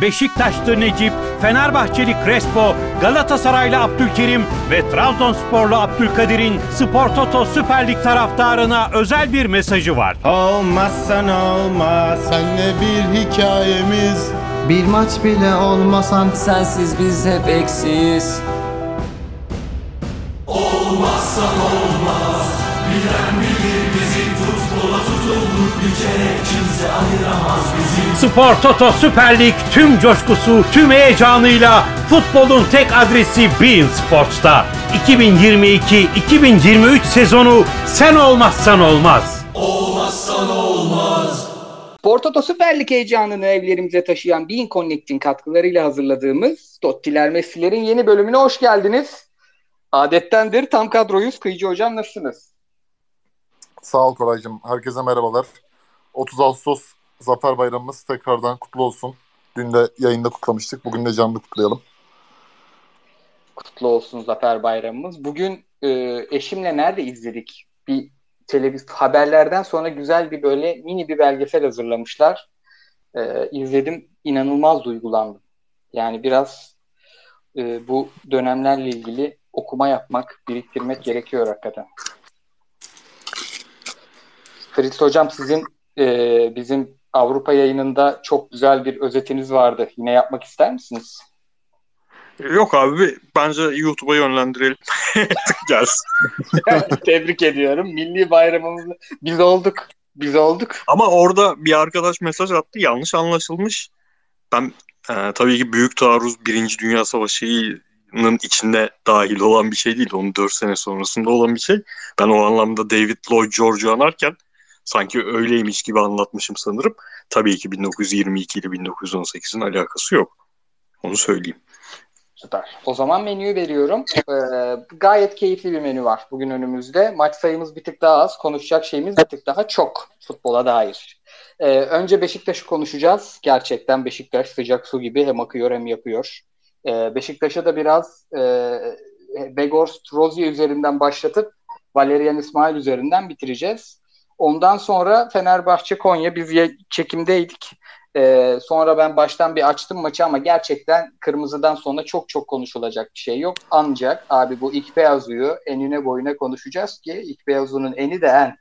Beşiktaşlı Necip, Fenerbahçeli Crespo, Galatasaraylı Abdülkerim ve Trabzonsporlu Abdülkadir'in Spor Toto Süper Lig taraftarına özel bir mesajı var. Olmazsan olmaz Senle bir hikayemiz Bir maç bile olmasan Sensiz biz hep eksiyiz Spor Toto Süper Lig tüm coşkusu, tüm heyecanıyla futbolun tek adresi Bein Sports'ta. 2022-2023 sezonu sen olmazsan olmaz. Portoto Süper Lig heyecanını evlerimize taşıyan Bean Connect'in katkılarıyla hazırladığımız Dottiler Messi'lerin yeni bölümüne hoş geldiniz. Adettendir tam kadroyuz. Kıyıcı Hocam nasılsınız? Sağ ol Koraycığım. Herkese merhabalar. 30 Ağustos Zafer Bayramımız tekrardan kutlu olsun. Dün de yayında kutlamıştık. Bugün de canlı kutlayalım. Kutlu olsun Zafer Bayramımız. Bugün e, eşimle nerede izledik? Bir televiz haberlerden sonra güzel bir böyle mini bir belgesel hazırlamışlar. E, izledim. inanılmaz duygulandım. Yani biraz e, bu dönemlerle ilgili okuma yapmak, biriktirmek gerekiyor hakikaten. Fritz Hocam sizin e, bizim Avrupa yayınında çok güzel bir özetiniz vardı. Yine yapmak ister misiniz? Yok abi bence YouTube'a yönlendirelim. Gelsin. Tebrik ediyorum. Milli bayramımızı biz olduk. Biz olduk. Ama orada bir arkadaş mesaj attı. Yanlış anlaşılmış. Ben e, tabii ki Büyük Taarruz Birinci Dünya Savaşı'nın içinde dahil olan bir şey değil. Onun 4 sene sonrasında olan bir şey. Ben o anlamda David Lloyd George'u anarken sanki öyleymiş gibi anlatmışım sanırım. Tabii ki 1922 ile 1918'in alakası yok. Onu söyleyeyim. Süper. O zaman menüyü veriyorum. Ee, gayet keyifli bir menü var bugün önümüzde. Maç sayımız bir tık daha az. Konuşacak şeyimiz bir tık daha çok futbola dair. Ee, önce Beşiktaş'ı konuşacağız. Gerçekten Beşiktaş sıcak su gibi hem akıyor hem yapıyor. Ee, Beşiktaş'a da biraz e, Begorst Rozier üzerinden başlatıp Valerian İsmail üzerinden bitireceğiz. Ondan sonra Fenerbahçe Konya biz çekimdeydik. Ee, sonra ben baştan bir açtım maçı ama gerçekten kırmızıdan sonra çok çok konuşulacak bir şey yok. Ancak abi bu ilk beyazuyu enine boyuna konuşacağız ki ilk beyazunun eni de en.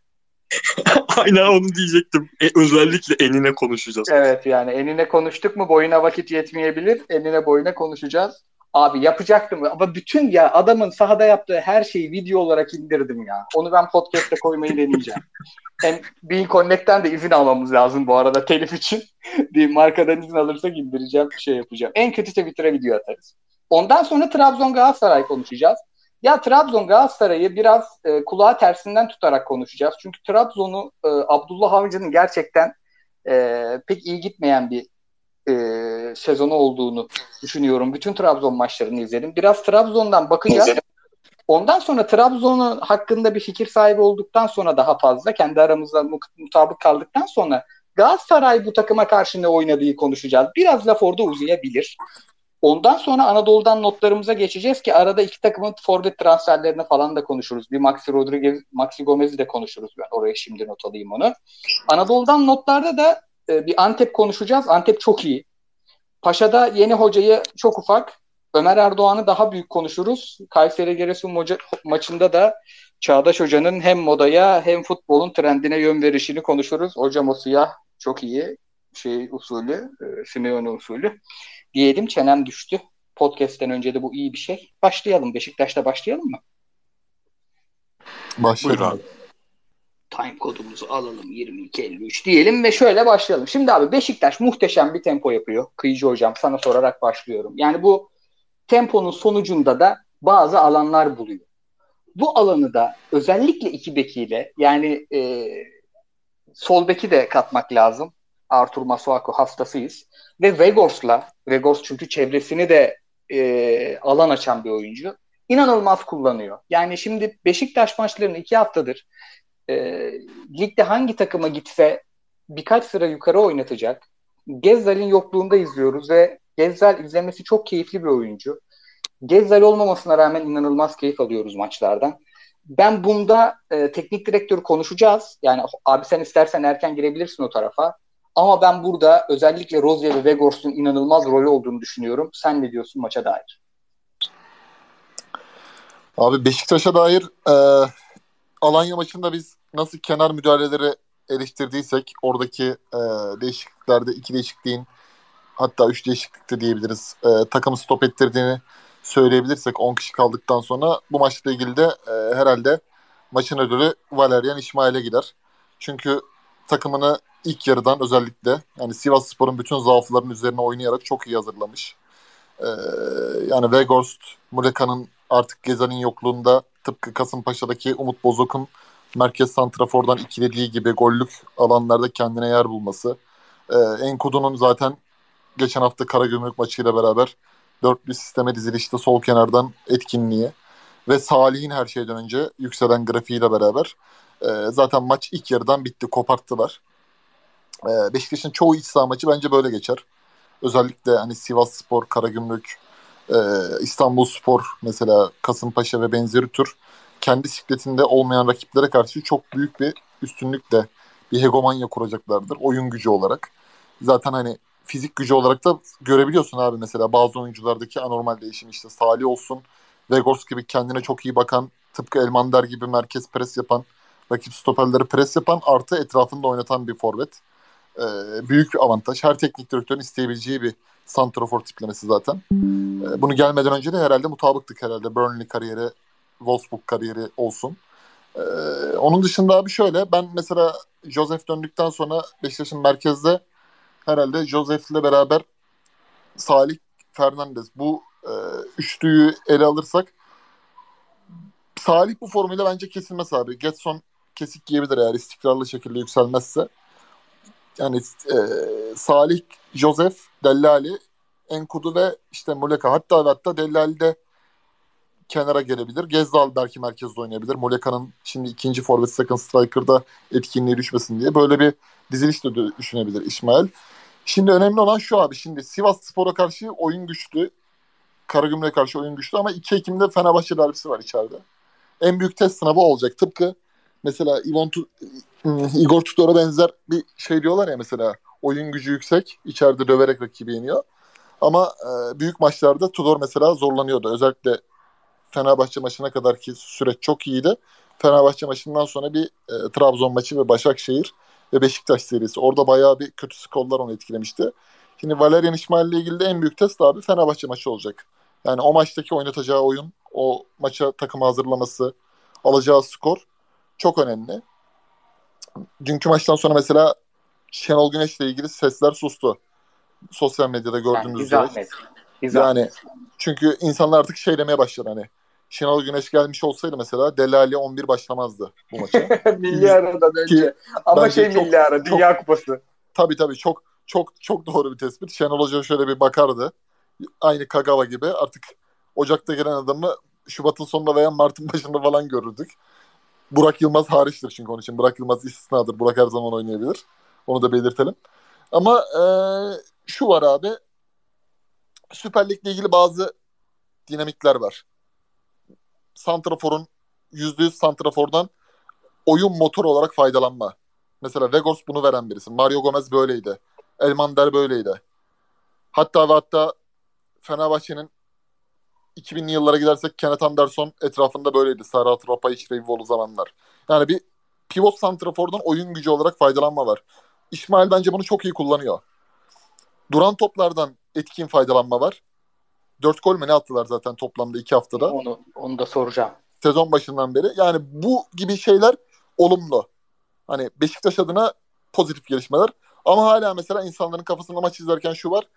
Aynen onu diyecektim. E, özellikle enine konuşacağız. Evet yani enine konuştuk mu boyuna vakit yetmeyebilir. Enine boyuna konuşacağız. Abi yapacaktım ama bütün ya adamın sahada yaptığı her şeyi video olarak indirdim ya. Onu ben podcast'te koymayı deneyeceğim. Hem Bean Connect'ten de izin almamız lazım bu arada telif için. bir markadan izin alırsak indireceğim bir şey yapacağım. En kötü Twitter'a video atarız. Ondan sonra Trabzon Galatasaray konuşacağız. Ya Trabzon Galatasaray'ı biraz e, kulağı tersinden tutarak konuşacağız. Çünkü Trabzon'u e, Abdullah Avcı'nın gerçekten e, pek iyi gitmeyen bir e, sezonu olduğunu düşünüyorum. Bütün Trabzon maçlarını izledim. Biraz Trabzon'dan bakacağız. Ondan sonra Trabzon'un hakkında bir fikir sahibi olduktan sonra daha fazla kendi aramızda mutabık kaldıktan sonra Galatasaray bu takıma karşı ne oynadığı konuşacağız. Biraz laf orada uzayabilir. Ondan sonra Anadolu'dan notlarımıza geçeceğiz ki arada iki takımın forvet transferlerini falan da konuşuruz. Bir Maxi Rodriguez, Maxi Gomez'i de konuşuruz. Ben oraya şimdi not alayım onu. Anadolu'dan notlarda da e, bir Antep konuşacağız. Antep çok iyi. Paşa'da yeni hocayı çok ufak. Ömer Erdoğan'ı daha büyük konuşuruz. Kayseri Giresun moca- maçında da Çağdaş Hoca'nın hem modaya hem futbolun trendine yön verişini konuşuruz. Hocam o siyah çok iyi şey usulü, e, Simeone usulü. Diyelim çenem düştü. Podcast'ten önce de bu iyi bir şey. Başlayalım. Beşiktaş'ta başlayalım mı? Başlayalım. Buyur abi. Time kodumuzu alalım 2253 diyelim ve şöyle başlayalım. Şimdi abi Beşiktaş muhteşem bir tempo yapıyor. Kıyıcı hocam sana sorarak başlıyorum. Yani bu temponun sonucunda da bazı alanlar buluyor. Bu alanı da özellikle iki bekiyle yani e, sol beki de katmak lazım. Artur Masuaku hastasıyız. Ve Vegors'la, Vegors çünkü çevresini de e, alan açan bir oyuncu. İnanılmaz kullanıyor. Yani şimdi Beşiktaş maçlarını iki haftadır e, ligde hangi takıma gitse birkaç sıra yukarı oynatacak. Gezzal'in yokluğunda izliyoruz ve Gezzal izlemesi çok keyifli bir oyuncu. Gezzal olmamasına rağmen inanılmaz keyif alıyoruz maçlardan. Ben bunda e, teknik direktörü konuşacağız. Yani abi sen istersen erken girebilirsin o tarafa. Ama ben burada özellikle Rozier ve Vegors'un inanılmaz rolü olduğunu düşünüyorum. Sen ne diyorsun maça dair? Abi Beşiktaş'a dair e, Alanya maçında biz nasıl kenar müdahaleleri eleştirdiysek oradaki e, değişikliklerde iki değişikliğin hatta üç değişiklikte diyebiliriz e, takımı stop ettirdiğini söyleyebilirsek 10 kişi kaldıktan sonra bu maçla ilgili de e, herhalde maçın ödülü Valerian İsmail'e gider. Çünkü takımını ilk yarıdan özellikle yani Sivas Spor'un bütün zaaflarının üzerine oynayarak çok iyi hazırlamış. Ee, yani Weghorst, Muleka'nın artık Gezal'in yokluğunda tıpkı Kasımpaşa'daki Umut Bozok'un merkez santrafordan ikilediği gibi gollük alanlarda kendine yer bulması. Ee, Enkudu'nun zaten geçen hafta Karagümrük maçıyla beraber dörtlü sisteme dizilişte sol kenardan etkinliği ve Salih'in her şeyden önce yükselen grafiğiyle beraber e, zaten maç ilk yarıdan bitti, koparttılar. E, Beşiktaş'ın çoğu iç saha maçı bence böyle geçer. Özellikle hani Sivas Spor, Karagümrük, e, İstanbul Spor mesela Kasımpaşa ve benzeri tür kendi sikletinde olmayan rakiplere karşı çok büyük bir üstünlükle bir hegemonya kuracaklardır oyun gücü olarak. Zaten hani fizik gücü olarak da görebiliyorsun abi mesela bazı oyunculardaki anormal değişim işte Salih olsun, Vegors gibi kendine çok iyi bakan, tıpkı Elmander gibi merkez pres yapan, rakip stoperleri pres yapan artı etrafında oynatan bir forvet. Ee, büyük bir avantaj. Her teknik direktörün isteyebileceği bir santrafor tiplemesi zaten. Ee, bunu gelmeden önce de herhalde mutabıktık herhalde. Burnley kariyeri, Wolfsburg kariyeri olsun. Ee, onun dışında abi şöyle ben mesela Joseph döndükten sonra Beşiktaş'ın merkezde herhalde Joseph ile beraber Salih Fernandez bu e, üçlüyü ele alırsak Salih bu formuyla bence kesilmez abi. Getson kesik giyebilir eğer istikrarlı şekilde yükselmezse. Yani e, Salih, Joseph, Dellali, Enkudu ve işte Muleka. Hatta ve hatta Dellali de kenara gelebilir. Gezdal belki merkezde oynayabilir. Muleka'nın şimdi ikinci forvet second striker'da etkinliği düşmesin diye. Böyle bir diziliş de düşünebilir İsmail. Şimdi önemli olan şu abi. Şimdi Sivas Spor'a karşı oyun güçlü. Karagümrük'e karşı oyun güçlü ama 2 Ekim'de Fenerbahçe derbisi var içeride. En büyük test sınavı olacak. Tıpkı mesela Ivon tu Igor Tudor'a benzer bir şey diyorlar ya mesela oyun gücü yüksek, içeride döverek rakibi yeniyor. Ama e, büyük maçlarda Tudor mesela zorlanıyordu. Özellikle Fenerbahçe maçına kadar ki süreç çok iyiydi. Fenerbahçe maçından sonra bir e, Trabzon maçı ve Başakşehir ve Beşiktaş serisi. Orada bayağı bir kötü skorlar onu etkilemişti. Şimdi Valerian İsmail ile ilgili de en büyük test abi Fenerbahçe maçı olacak. Yani o maçtaki oynatacağı oyun, o maça takımı hazırlaması, alacağı skor çok önemli. Dünkü maçtan sonra mesela Şenol Güneş'le ilgili sesler sustu. Sosyal medyada gördüğümüz yani, üzere. Yani çünkü insanlar artık şey demeye başladı hani Şenol Güneş gelmiş olsaydı mesela Delali 11 başlamazdı bu maça. milli aradan önce. Ama şey çok, milli ara, Dünya çok, Kupası. Tabii tabii çok çok çok doğru bir tespit. Şenol Hoca şöyle bir bakardı. Aynı Kagawa gibi artık Ocak'ta gelen adamı Şubat'ın sonunda veya Mart'ın başında falan görürdük. Burak Yılmaz hariçtir çünkü onun için. Burak Yılmaz istisnadır. Burak her zaman oynayabilir. Onu da belirtelim. Ama e, şu var abi. Süper Lig'le ilgili bazı dinamikler var. Santrafor'un %100 Santrafor'dan oyun motoru olarak faydalanma. Mesela Vegors bunu veren birisi. Mario Gomez böyleydi. Elmander böyleydi. Hatta ve hatta Fenerbahçe'nin 2000'li yıllara gidersek Kenneth Anderson etrafında böyleydi. Serhat Rapaiç ve Vivolu zamanlar. Yani bir pivot santrafordan oyun gücü olarak faydalanma var. İsmail bence bunu çok iyi kullanıyor. Duran toplardan etkin faydalanma var. Dört gol mü ne attılar zaten toplamda iki haftada. Onu, onu da soracağım. Sezon başından beri. Yani bu gibi şeyler olumlu. Hani Beşiktaş adına pozitif gelişmeler. Ama hala mesela insanların kafasında maç izlerken şu var.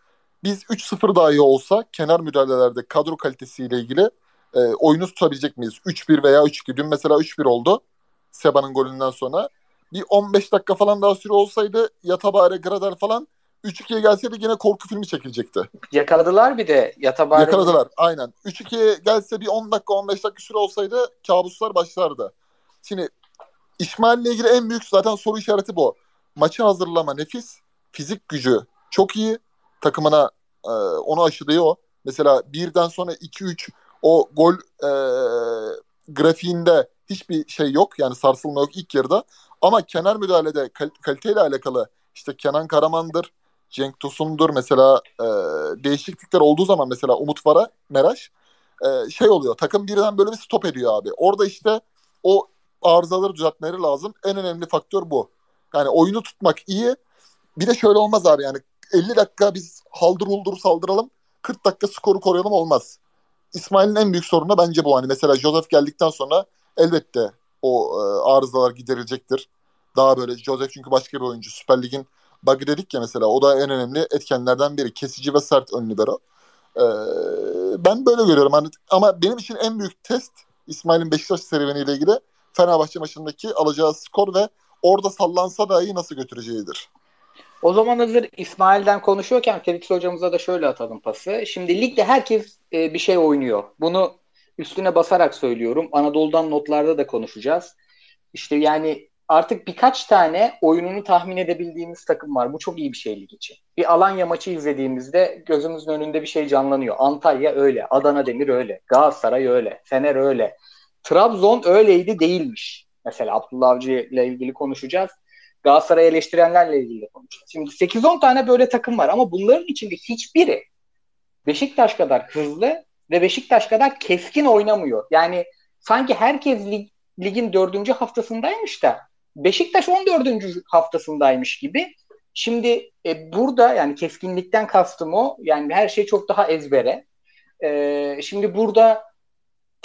Biz 3-0 dahi olsa kenar müdahalelerde kadro kalitesiyle ilgili e, oyunu tutabilecek miyiz? 3-1 veya 3-2. Dün mesela 3-1 oldu. Seba'nın golünden sonra. Bir 15 dakika falan daha süre olsaydı Yatabare, Gradel falan 3-2'ye gelseydi yine korku filmi çekilecekti. Yakaladılar bir de Yatabare. Yakaladılar aynen. 3-2'ye gelse bir 10 dakika 15 dakika süre olsaydı kabuslar başlardı. Şimdi İsmail'le ilgili en büyük zaten soru işareti bu. Maçı hazırlama nefis. Fizik gücü çok iyi. Takımına e, onu aşılıyor. Mesela birden sonra 2-3 o gol e, grafiğinde hiçbir şey yok. Yani sarsılma yok ilk yarıda. Ama kenar müdahalede kal- kaliteyle alakalı işte Kenan Karaman'dır, Cenk Tosun'dur mesela e, değişiklikler olduğu zaman mesela Umut Vara, Meraş e, şey oluyor takım birden böyle bir stop ediyor abi. Orada işte o arızaları düzeltmeleri lazım. En önemli faktör bu. Yani oyunu tutmak iyi. Bir de şöyle olmaz abi yani 50 dakika biz haldır huldur saldıralım 40 dakika skoru koruyalım olmaz. İsmail'in en büyük sorunu bence bu. Hani mesela Joseph geldikten sonra elbette o e, arızalar giderilecektir. Daha böyle Joseph çünkü başka bir oyuncu. Süper Lig'in bug'ı dedik ya mesela o da en önemli etkenlerden biri. Kesici ve sert ön libero. Ee, ben böyle görüyorum. Hani, ama benim için en büyük test İsmail'in Beşiktaş serüveniyle ilgili Fenerbahçe maçındaki alacağı skor ve orada sallansa dahi nasıl götüreceğidir. O zaman hazır İsmail'den konuşuyorken Felix hocamıza da şöyle atalım pası. Şimdi ligde herkes e, bir şey oynuyor. Bunu üstüne basarak söylüyorum. Anadolu'dan notlarda da konuşacağız. İşte yani artık birkaç tane oyununu tahmin edebildiğimiz takım var. Bu çok iyi bir şey lig için. Bir Alanya maçı izlediğimizde gözümüzün önünde bir şey canlanıyor. Antalya öyle, Adana Demir öyle, Galatasaray öyle, Fener öyle. Trabzon öyleydi değilmiş. Mesela Abdullah Avcı ile ilgili konuşacağız. Galatasaray'ı eleştirenlerle ilgili de konuşacağız. Şimdi 8-10 tane böyle takım var ama bunların içinde hiçbiri Beşiktaş kadar hızlı ve Beşiktaş kadar keskin oynamıyor. Yani sanki herkes lig, ligin dördüncü haftasındaymış da Beşiktaş 14. haftasındaymış gibi. Şimdi e, burada yani keskinlikten kastım o. Yani her şey çok daha ezbere. E, şimdi burada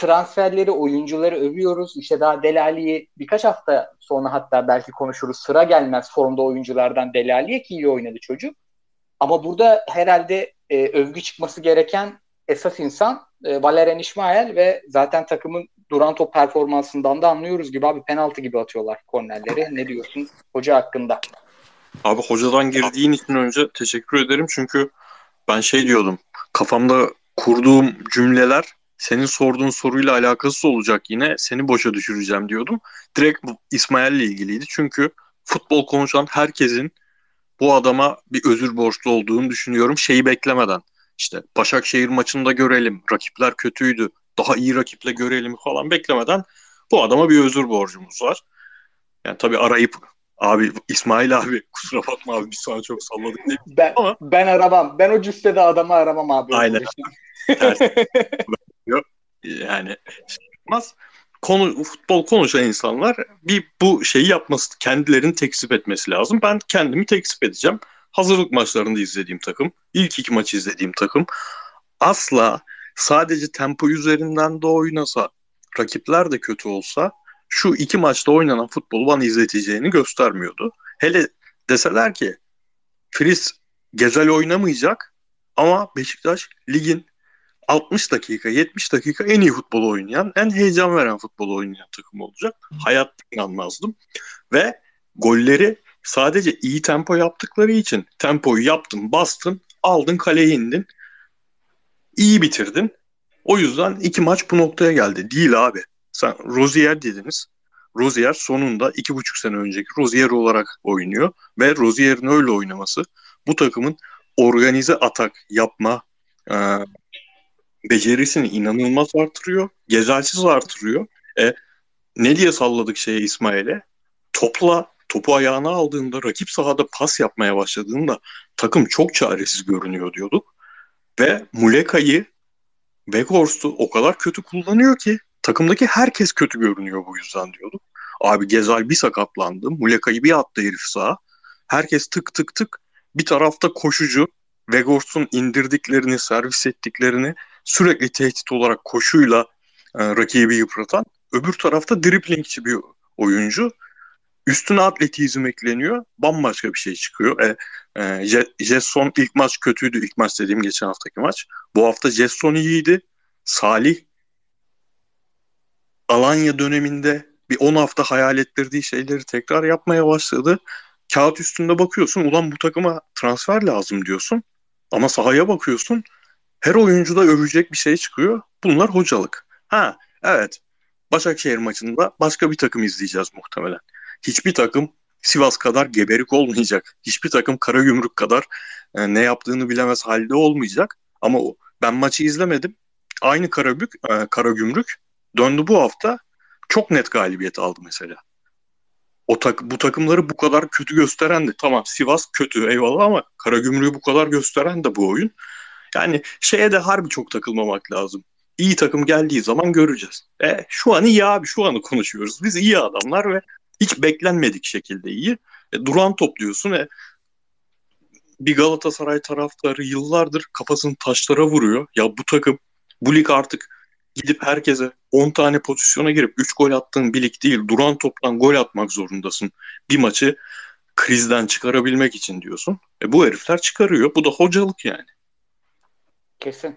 transferleri, oyuncuları övüyoruz. İşte daha Delali'yi birkaç hafta sonra hatta belki konuşuruz. Sıra gelmez formda oyunculardan Delali'ye ki iyi oynadı çocuk. Ama burada herhalde e, övgü çıkması gereken esas insan e, Valerian İsmail ve zaten takımın duran top performansından da anlıyoruz gibi abi penaltı gibi atıyorlar kornerleri. Ne diyorsun hoca hakkında? Abi hocadan girdiğin için önce teşekkür ederim çünkü ben şey diyordum kafamda kurduğum cümleler senin sorduğun soruyla alakasız olacak yine seni boşa düşüreceğim diyordum. Direkt İsmail'le ilgiliydi çünkü futbol konuşan herkesin bu adama bir özür borçlu olduğunu düşünüyorum şeyi beklemeden. İşte Başakşehir maçında görelim rakipler kötüydü daha iyi rakiple görelim falan beklemeden bu adama bir özür borcumuz var. Yani tabii arayıp abi İsmail abi kusura bakma abi biz sana çok salladık diye. Ben, Ama, ben aramam. Ben o cüssede adamı aramam abi. Aynen. yani olmaz. Konu, futbol konuşan insanlar bir bu şeyi yapması, kendilerini tekzip etmesi lazım. Ben kendimi tekzip edeceğim. Hazırlık maçlarında izlediğim takım, ilk iki maçı izlediğim takım asla sadece tempo üzerinden de oynasa, rakipler de kötü olsa şu iki maçta oynanan futbolu bana izleteceğini göstermiyordu. Hele deseler ki Fris Gezel oynamayacak ama Beşiktaş ligin 60 dakika, 70 dakika en iyi futbol oynayan, en heyecan veren futbol oynayan takım olacak. Hayatta inanmazdım. Ve golleri sadece iyi tempo yaptıkları için tempoyu yaptın, bastın, aldın kaleye indin iyi bitirdin. O yüzden iki maç bu noktaya geldi. Değil abi. Sen Rozier dediniz. Rozier sonunda iki buçuk sene önceki Rozier olarak oynuyor. Ve Rozier'in öyle oynaması bu takımın organize atak yapma e, becerisini inanılmaz artırıyor. Gezelsiz artırıyor. E, ne diye salladık şeye İsmail'e? Topla topu ayağına aldığında rakip sahada pas yapmaya başladığında takım çok çaresiz görünüyor diyorduk. Ve Muleka'yı Weghorst'u o kadar kötü kullanıyor ki takımdaki herkes kötü görünüyor bu yüzden diyorduk. Abi Gezal bir sakatlandı. Muleka'yı bir attı herif sağa. Herkes tık tık tık. Bir tarafta koşucu. Weghorst'un indirdiklerini, servis ettiklerini sürekli tehdit olarak koşuyla e, rakibi yıpratan. Öbür tarafta driplingçi bir oyuncu. Üstüne atletizm ekleniyor. Bambaşka bir şey çıkıyor. E, e, Jetson ilk maç kötüydü. İlk maç dediğim geçen haftaki maç. Bu hafta Jetson iyiydi. Salih Alanya döneminde bir 10 hafta hayal ettirdiği şeyleri tekrar yapmaya başladı. Kağıt üstünde bakıyorsun ulan bu takıma transfer lazım diyorsun. Ama sahaya bakıyorsun her oyuncuda övecek bir şey çıkıyor. Bunlar hocalık. Ha evet Başakşehir maçında başka bir takım izleyeceğiz muhtemelen. Hiçbir takım Sivas kadar geberik olmayacak. Hiçbir takım Karagümrük kadar e, ne yaptığını bilemez halde olmayacak. Ama o, ben maçı izlemedim. Aynı Karagümrük, e, Karagümrük döndü bu hafta çok net galibiyet aldı mesela. o tak bu takımları bu kadar kötü gösteren de tamam Sivas kötü eyvallah ama Karagümrük'ü bu kadar gösteren de bu oyun. Yani şeye de harbi çok takılmamak lazım. İyi takım geldiği zaman göreceğiz. E, şu an iyi abi şu anı konuşuyoruz. Biz iyi adamlar ve hiç beklenmedik şekilde iyi. E, duran topluyorsun. E, bir Galatasaray taraftarı yıllardır kafasını taşlara vuruyor. Ya bu takım bu lig artık gidip herkese 10 tane pozisyona girip 3 gol attığın bir lig değil. Duran toptan gol atmak zorundasın. Bir maçı krizden çıkarabilmek için diyorsun. E bu herifler çıkarıyor. Bu da hocalık yani. Kesin.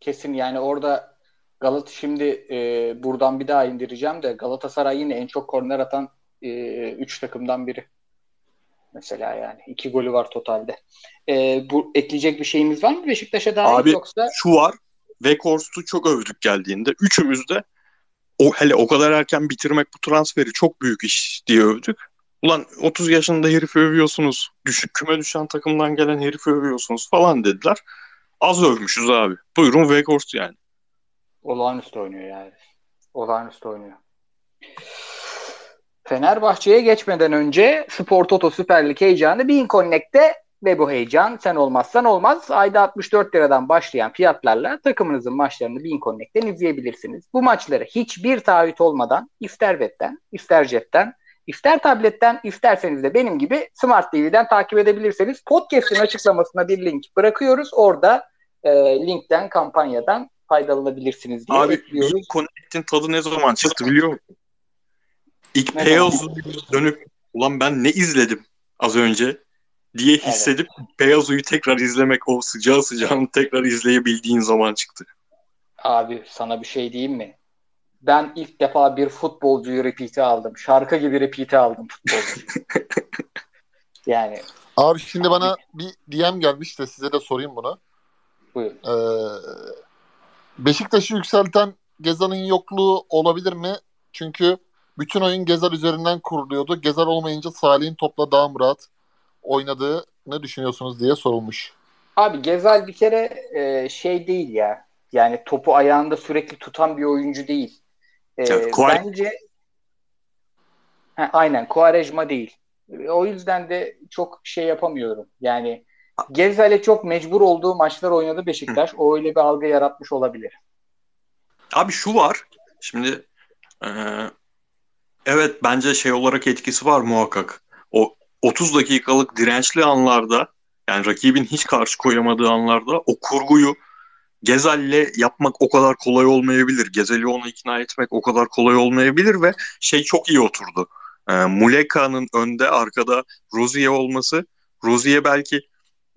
Kesin yani orada Galat şimdi e, buradan bir daha indireceğim de Galatasaray yine en çok korner atan 3 e, takımdan biri. Mesela yani. iki golü var totalde. E, bu ekleyecek bir şeyimiz var mı Beşiktaş'a dair Abi, yoksa? şu var. Weghorst'u çok övdük geldiğinde. Üçümüz de o hele o kadar erken bitirmek bu transferi çok büyük iş diye övdük. Ulan 30 yaşında herifi övüyorsunuz. Düşük küme düşen takımdan gelen herifi övüyorsunuz falan dediler. Az övmüşüz abi. Buyurun Weghorst yani. Olağanüstü oynuyor yani. Olağanüstü oynuyor. Fenerbahçe'ye geçmeden önce Spor Toto Süper Lig heyecanı Bean Connect'te ve bu heyecan sen olmazsan olmaz. Ayda 64 liradan başlayan fiyatlarla takımınızın maçlarını Bean Connect'ten izleyebilirsiniz. Bu maçları hiçbir taahhüt olmadan ister webten, ister cepten, ister tabletten, isterseniz de benim gibi Smart TV'den takip edebilirsiniz. Podcast'in açıklamasına bir link bırakıyoruz. Orada e, linkten, kampanyadan faydalanabilirsiniz diye Abi ekliyoruz. Connect'in tadı ne zaman çıktı biliyor musun? İlk Ne Peyazu dönüp ulan ben ne izledim az önce diye hissedip Peyazu'yu tekrar izlemek o sıcağı sıcağını tekrar izleyebildiğin zaman çıktı. Abi sana bir şey diyeyim mi? Ben ilk defa bir futbolcuyu repeat'e aldım. Şarkı gibi repeat'e aldım futbolcuyu. yani Abi şimdi bana bir DM gelmiş de size de sorayım bunu. Buyurun. Ee, Beşiktaş'ı yükselten Gezal'ın yokluğu olabilir mi? Çünkü bütün oyun Gezal üzerinden kuruluyordu. Gezal olmayınca Salih'in topla daha mı rahat oynadığı ne düşünüyorsunuz diye sorulmuş. Abi Gezal bir kere e, şey değil ya. Yani topu ayağında sürekli tutan bir oyuncu değil. E, Kuare- bence Ha, aynen Quaresma değil. E, O yüzden de çok şey yapamıyorum. Yani Gezal'e çok mecbur olduğu maçlar oynadı Beşiktaş. O öyle bir algı yaratmış olabilir. Abi şu var. Şimdi eee, evet bence şey olarak etkisi var muhakkak. O 30 dakikalık dirençli anlarda yani rakibin hiç karşı koyamadığı anlarda o kurguyu Gezal'le yapmak o kadar kolay olmayabilir. Gezal'i ona ikna etmek o kadar kolay olmayabilir ve şey çok iyi oturdu. Eee Muleka'nın önde arkada Rozier olması Rozier belki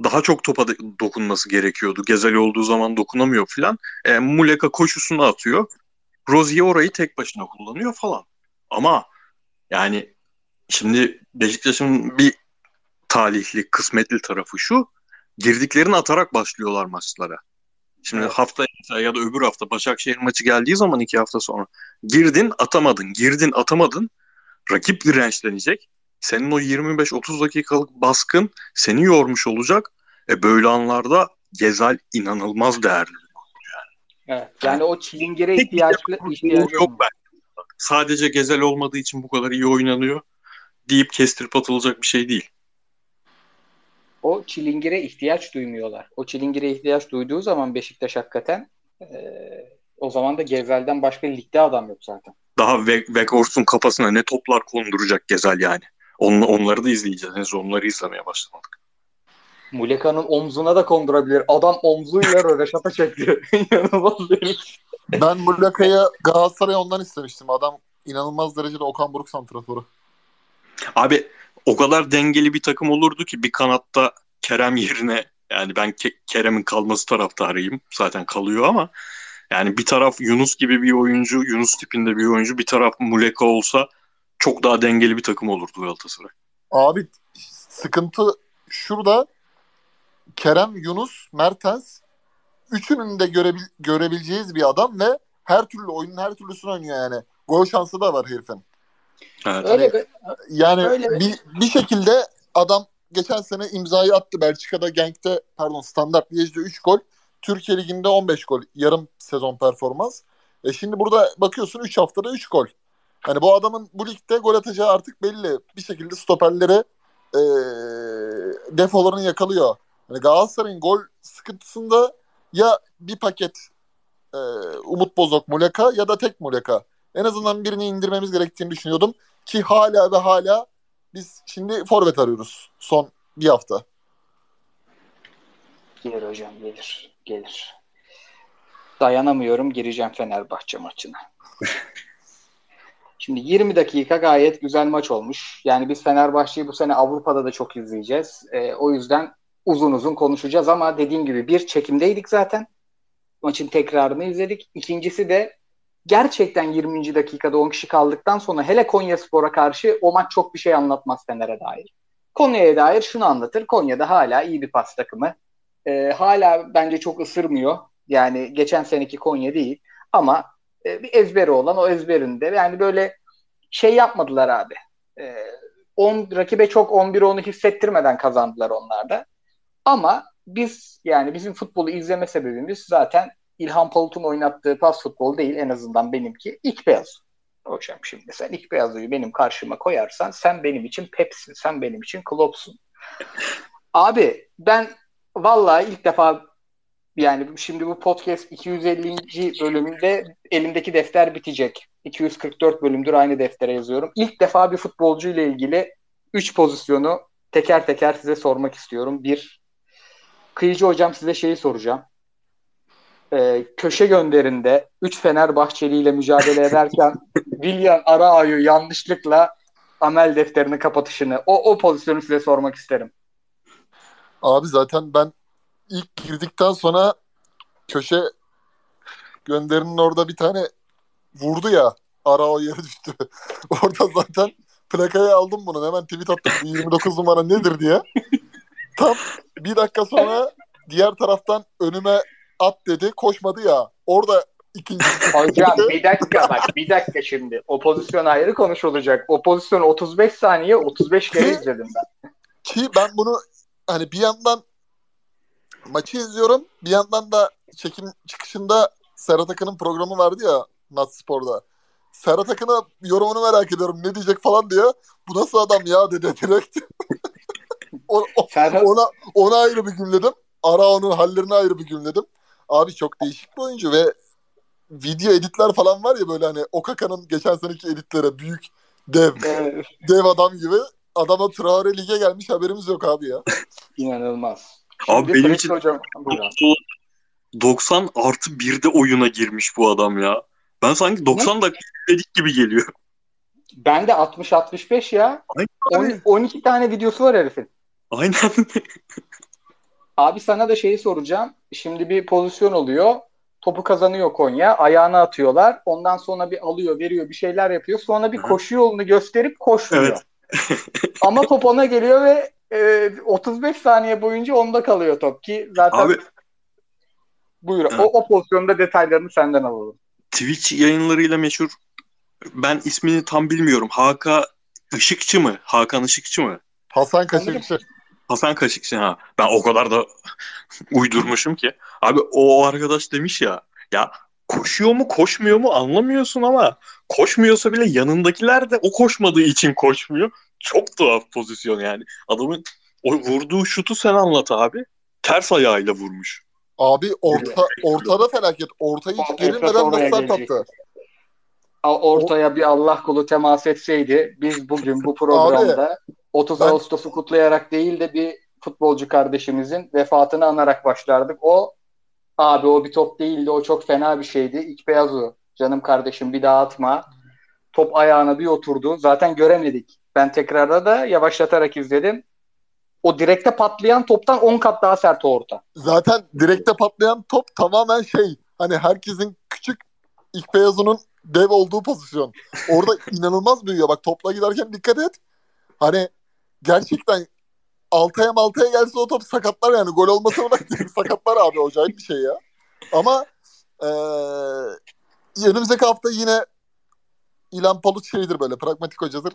daha çok topa dokunması gerekiyordu. Gezal olduğu zaman dokunamıyor falan. E, Muleka koşusunu atıyor. Rozier orayı tek başına kullanıyor falan. Ama yani şimdi Beşiktaş'ın bir talihli, kısmetli tarafı şu. Girdiklerini atarak başlıyorlar maçlara. Şimdi Evet. hafta ya da öbür hafta Başakşehir maçı geldiği zaman iki hafta sonra girdin atamadın, girdin atamadın. Rakip dirençlenecek. Senin o 25-30 dakikalık baskın seni yormuş olacak. E böyle anlarda Gezal inanılmaz değerli. Evet. Yani o çilingire ihtiyaçlı ihtiyacı Yok ben. Sadece Gezel olmadığı için bu kadar iyi oynanıyor deyip kestirip atılacak bir şey değil. o çilingire ihtiyaç duymuyorlar. O çilingire ihtiyaç duyduğu zaman Beşiktaş hakikaten e, o zaman da Gezel'den başka ligde adam yok zaten. Daha Weghorst'un kafasına ne toplar konduracak Gezel yani. On, onları da izleyeceğiz. Henüz onları izlemeye başlamadık. Muleka'nın omzuna da kondurabilir. Adam omzuyla röveşata çekti. İnanılmaz herif. Ben Muleka'ya Galatasaray ondan istemiştim. Adam inanılmaz derecede Okan Buruk santraforu. Abi o kadar dengeli bir takım olurdu ki bir kanatta Kerem yerine yani ben Ke- Kerem'in kalması taraftarıyım. Zaten kalıyor ama yani bir taraf Yunus gibi bir oyuncu, Yunus tipinde bir oyuncu, bir taraf Muleka olsa çok daha dengeli bir takım olurdu Galatasaray. Abi sıkıntı şurada Kerem, Yunus, Mertens üçünün de görebil görebileceğiz bir adam ve her türlü oyunun her türlüsünü oynuyor yani. Gol şansı da var herifin. Evet. Öyle Yani Öyle. bir, bir şekilde adam geçen sene imzayı attı. Belçika'da Genk'te pardon Standart Liège'de 3 gol. Türkiye Ligi'nde 15 gol. Yarım sezon performans. E şimdi burada bakıyorsun 3 haftada 3 gol. Hani bu adamın bu ligde gol atacağı artık belli. Bir şekilde stoperleri e, defolarını yakalıyor. Hani Galatasaray'ın gol sıkıntısında ya bir paket e, Umut Bozok Muleka ya da tek Muleka. En azından birini indirmemiz gerektiğini düşünüyordum. Ki hala ve hala biz şimdi forvet arıyoruz son bir hafta. Gelir hocam gelir. Gelir. Dayanamıyorum gireceğim Fenerbahçe maçına. Şimdi 20 dakika gayet güzel maç olmuş. Yani biz Fenerbahçe'yi bu sene Avrupa'da da çok izleyeceğiz. Ee, o yüzden uzun uzun konuşacağız ama dediğim gibi bir çekimdeydik zaten. Maçın tekrarını izledik. İkincisi de gerçekten 20. dakikada 10 kişi kaldıktan sonra hele Konya Spor'a karşı o maç çok bir şey anlatmaz Fener'e dair. Konya'ya dair şunu anlatır. Konya'da hala iyi bir pas takımı. Ee, hala bence çok ısırmıyor. Yani geçen seneki Konya değil. Ama e, bir ezberi olan o ezberinde yani böyle şey yapmadılar abi. E, on, rakibe çok 11-10'u hissettirmeden kazandılar onlar da. Ama biz yani bizim futbolu izleme sebebimiz zaten İlhan Palut'un oynattığı pas futbol değil en azından benimki ilk beyaz. Hocam şimdi sen ilk beyazlığı benim karşıma koyarsan sen benim için Pepsin, sen benim için Klopp'sun. Abi ben vallahi ilk defa yani şimdi bu podcast 250. bölümünde elimdeki defter bitecek. 244 bölümdür aynı deftere yazıyorum. İlk defa bir futbolcu ile ilgili 3 pozisyonu teker teker size sormak istiyorum. Bir, Kıyıcı hocam size şeyi soracağım. Ee, köşe gönderinde 3 Fenerbahçeli ile mücadele ederken William Arao'yu yanlışlıkla amel defterini kapatışını o, o pozisyonu size sormak isterim. Abi zaten ben ilk girdikten sonra köşe gönderinin orada bir tane vurdu ya ara o yere düştü. orada zaten plakaya aldım bunu. Hemen tweet attım. Bu 29 numara nedir diye. Tam bir dakika sonra diğer taraftan önüme at dedi. Koşmadı ya. Orada ikinci. Hocam bir dakika bak bir dakika şimdi. O pozisyon ayrı konuşulacak. O pozisyon 35 saniye 35 kere izledim ben. Ki ben bunu hani bir yandan maçı izliyorum. Bir yandan da çekim çıkışında Serhat Akın'ın programı vardı ya Nat Spor'da. Serhat Akın'a yorumunu merak ediyorum. Ne diyecek falan diye. Bu nasıl adam ya dedi direkt. o, o, Serhat, ona, ona ayrı bir gümledim. Ara onun hallerini ayrı bir gümledim. Abi çok değişik bir oyuncu ve video editler falan var ya böyle hani Okaka'nın geçen seneki editlere büyük dev dev adam gibi adama Traore lige gelmiş haberimiz yok abi ya. inanılmaz. Abi benim için hocam, buyurun. 90 artı 1'de oyuna girmiş bu adam ya. Ben sanki 90 dakika dedik gibi geliyor. Ben de 60-65 ya. Aynen. On- 12 tane videosu var herifin. Aynen. Abi sana da şeyi soracağım. Şimdi bir pozisyon oluyor. Topu kazanıyor Konya. Ayağına atıyorlar. Ondan sonra bir alıyor, veriyor, bir şeyler yapıyor. Sonra bir koşu yolunu gösterip koşmuyor. Evet. Ama top ona geliyor ve e, 35 saniye boyunca onda kalıyor top ki zaten Abi buyur. Evet. O, o pozisyonda detaylarını senden alalım. Twitch yayınlarıyla meşhur ben ismini tam bilmiyorum. Haka Işıkçı mı? Hakan Işıkçı mı? Hasan Kaşıkçı. Hasan Kaşıkçı ha. Ben o kadar da uydurmuşum ki. Abi o arkadaş demiş ya ya koşuyor mu koşmuyor mu anlamıyorsun ama koşmuyorsa bile yanındakiler de o koşmadığı için koşmuyor. Çok tuhaf pozisyon yani. Adamın o vurduğu şutu sen anlat abi. Ters ayağıyla vurmuş. Abi orta ortada felaket. Ortayı hiç gerilmeden nasıl? A- Ortaya bir Allah kulu temas etseydi biz bugün bu programda 30 ben- Ağustos'u kutlayarak değil de bir futbolcu kardeşimizin vefatını anarak başlardık. O abi o bir top değildi. O çok fena bir şeydi. İlk beyaz o. Canım kardeşim bir daha atma. Top ayağına bir oturdu. Zaten göremedik. Ben tekrarda da yavaşlatarak izledim. O direkte patlayan toptan 10 kat daha sert orta. Zaten direkte patlayan top tamamen şey hani herkesin küçük ilk beyazının dev olduğu pozisyon. Orada inanılmaz büyüyor. Bak topla giderken dikkat et. Hani gerçekten altaya maltaya gelse o top sakatlar yani. Gol olmasına bak sakatlar abi. Acayip bir şey ya. Ama eee önümüzdeki hafta yine İlhan Palut şeydir böyle pragmatik hocadır.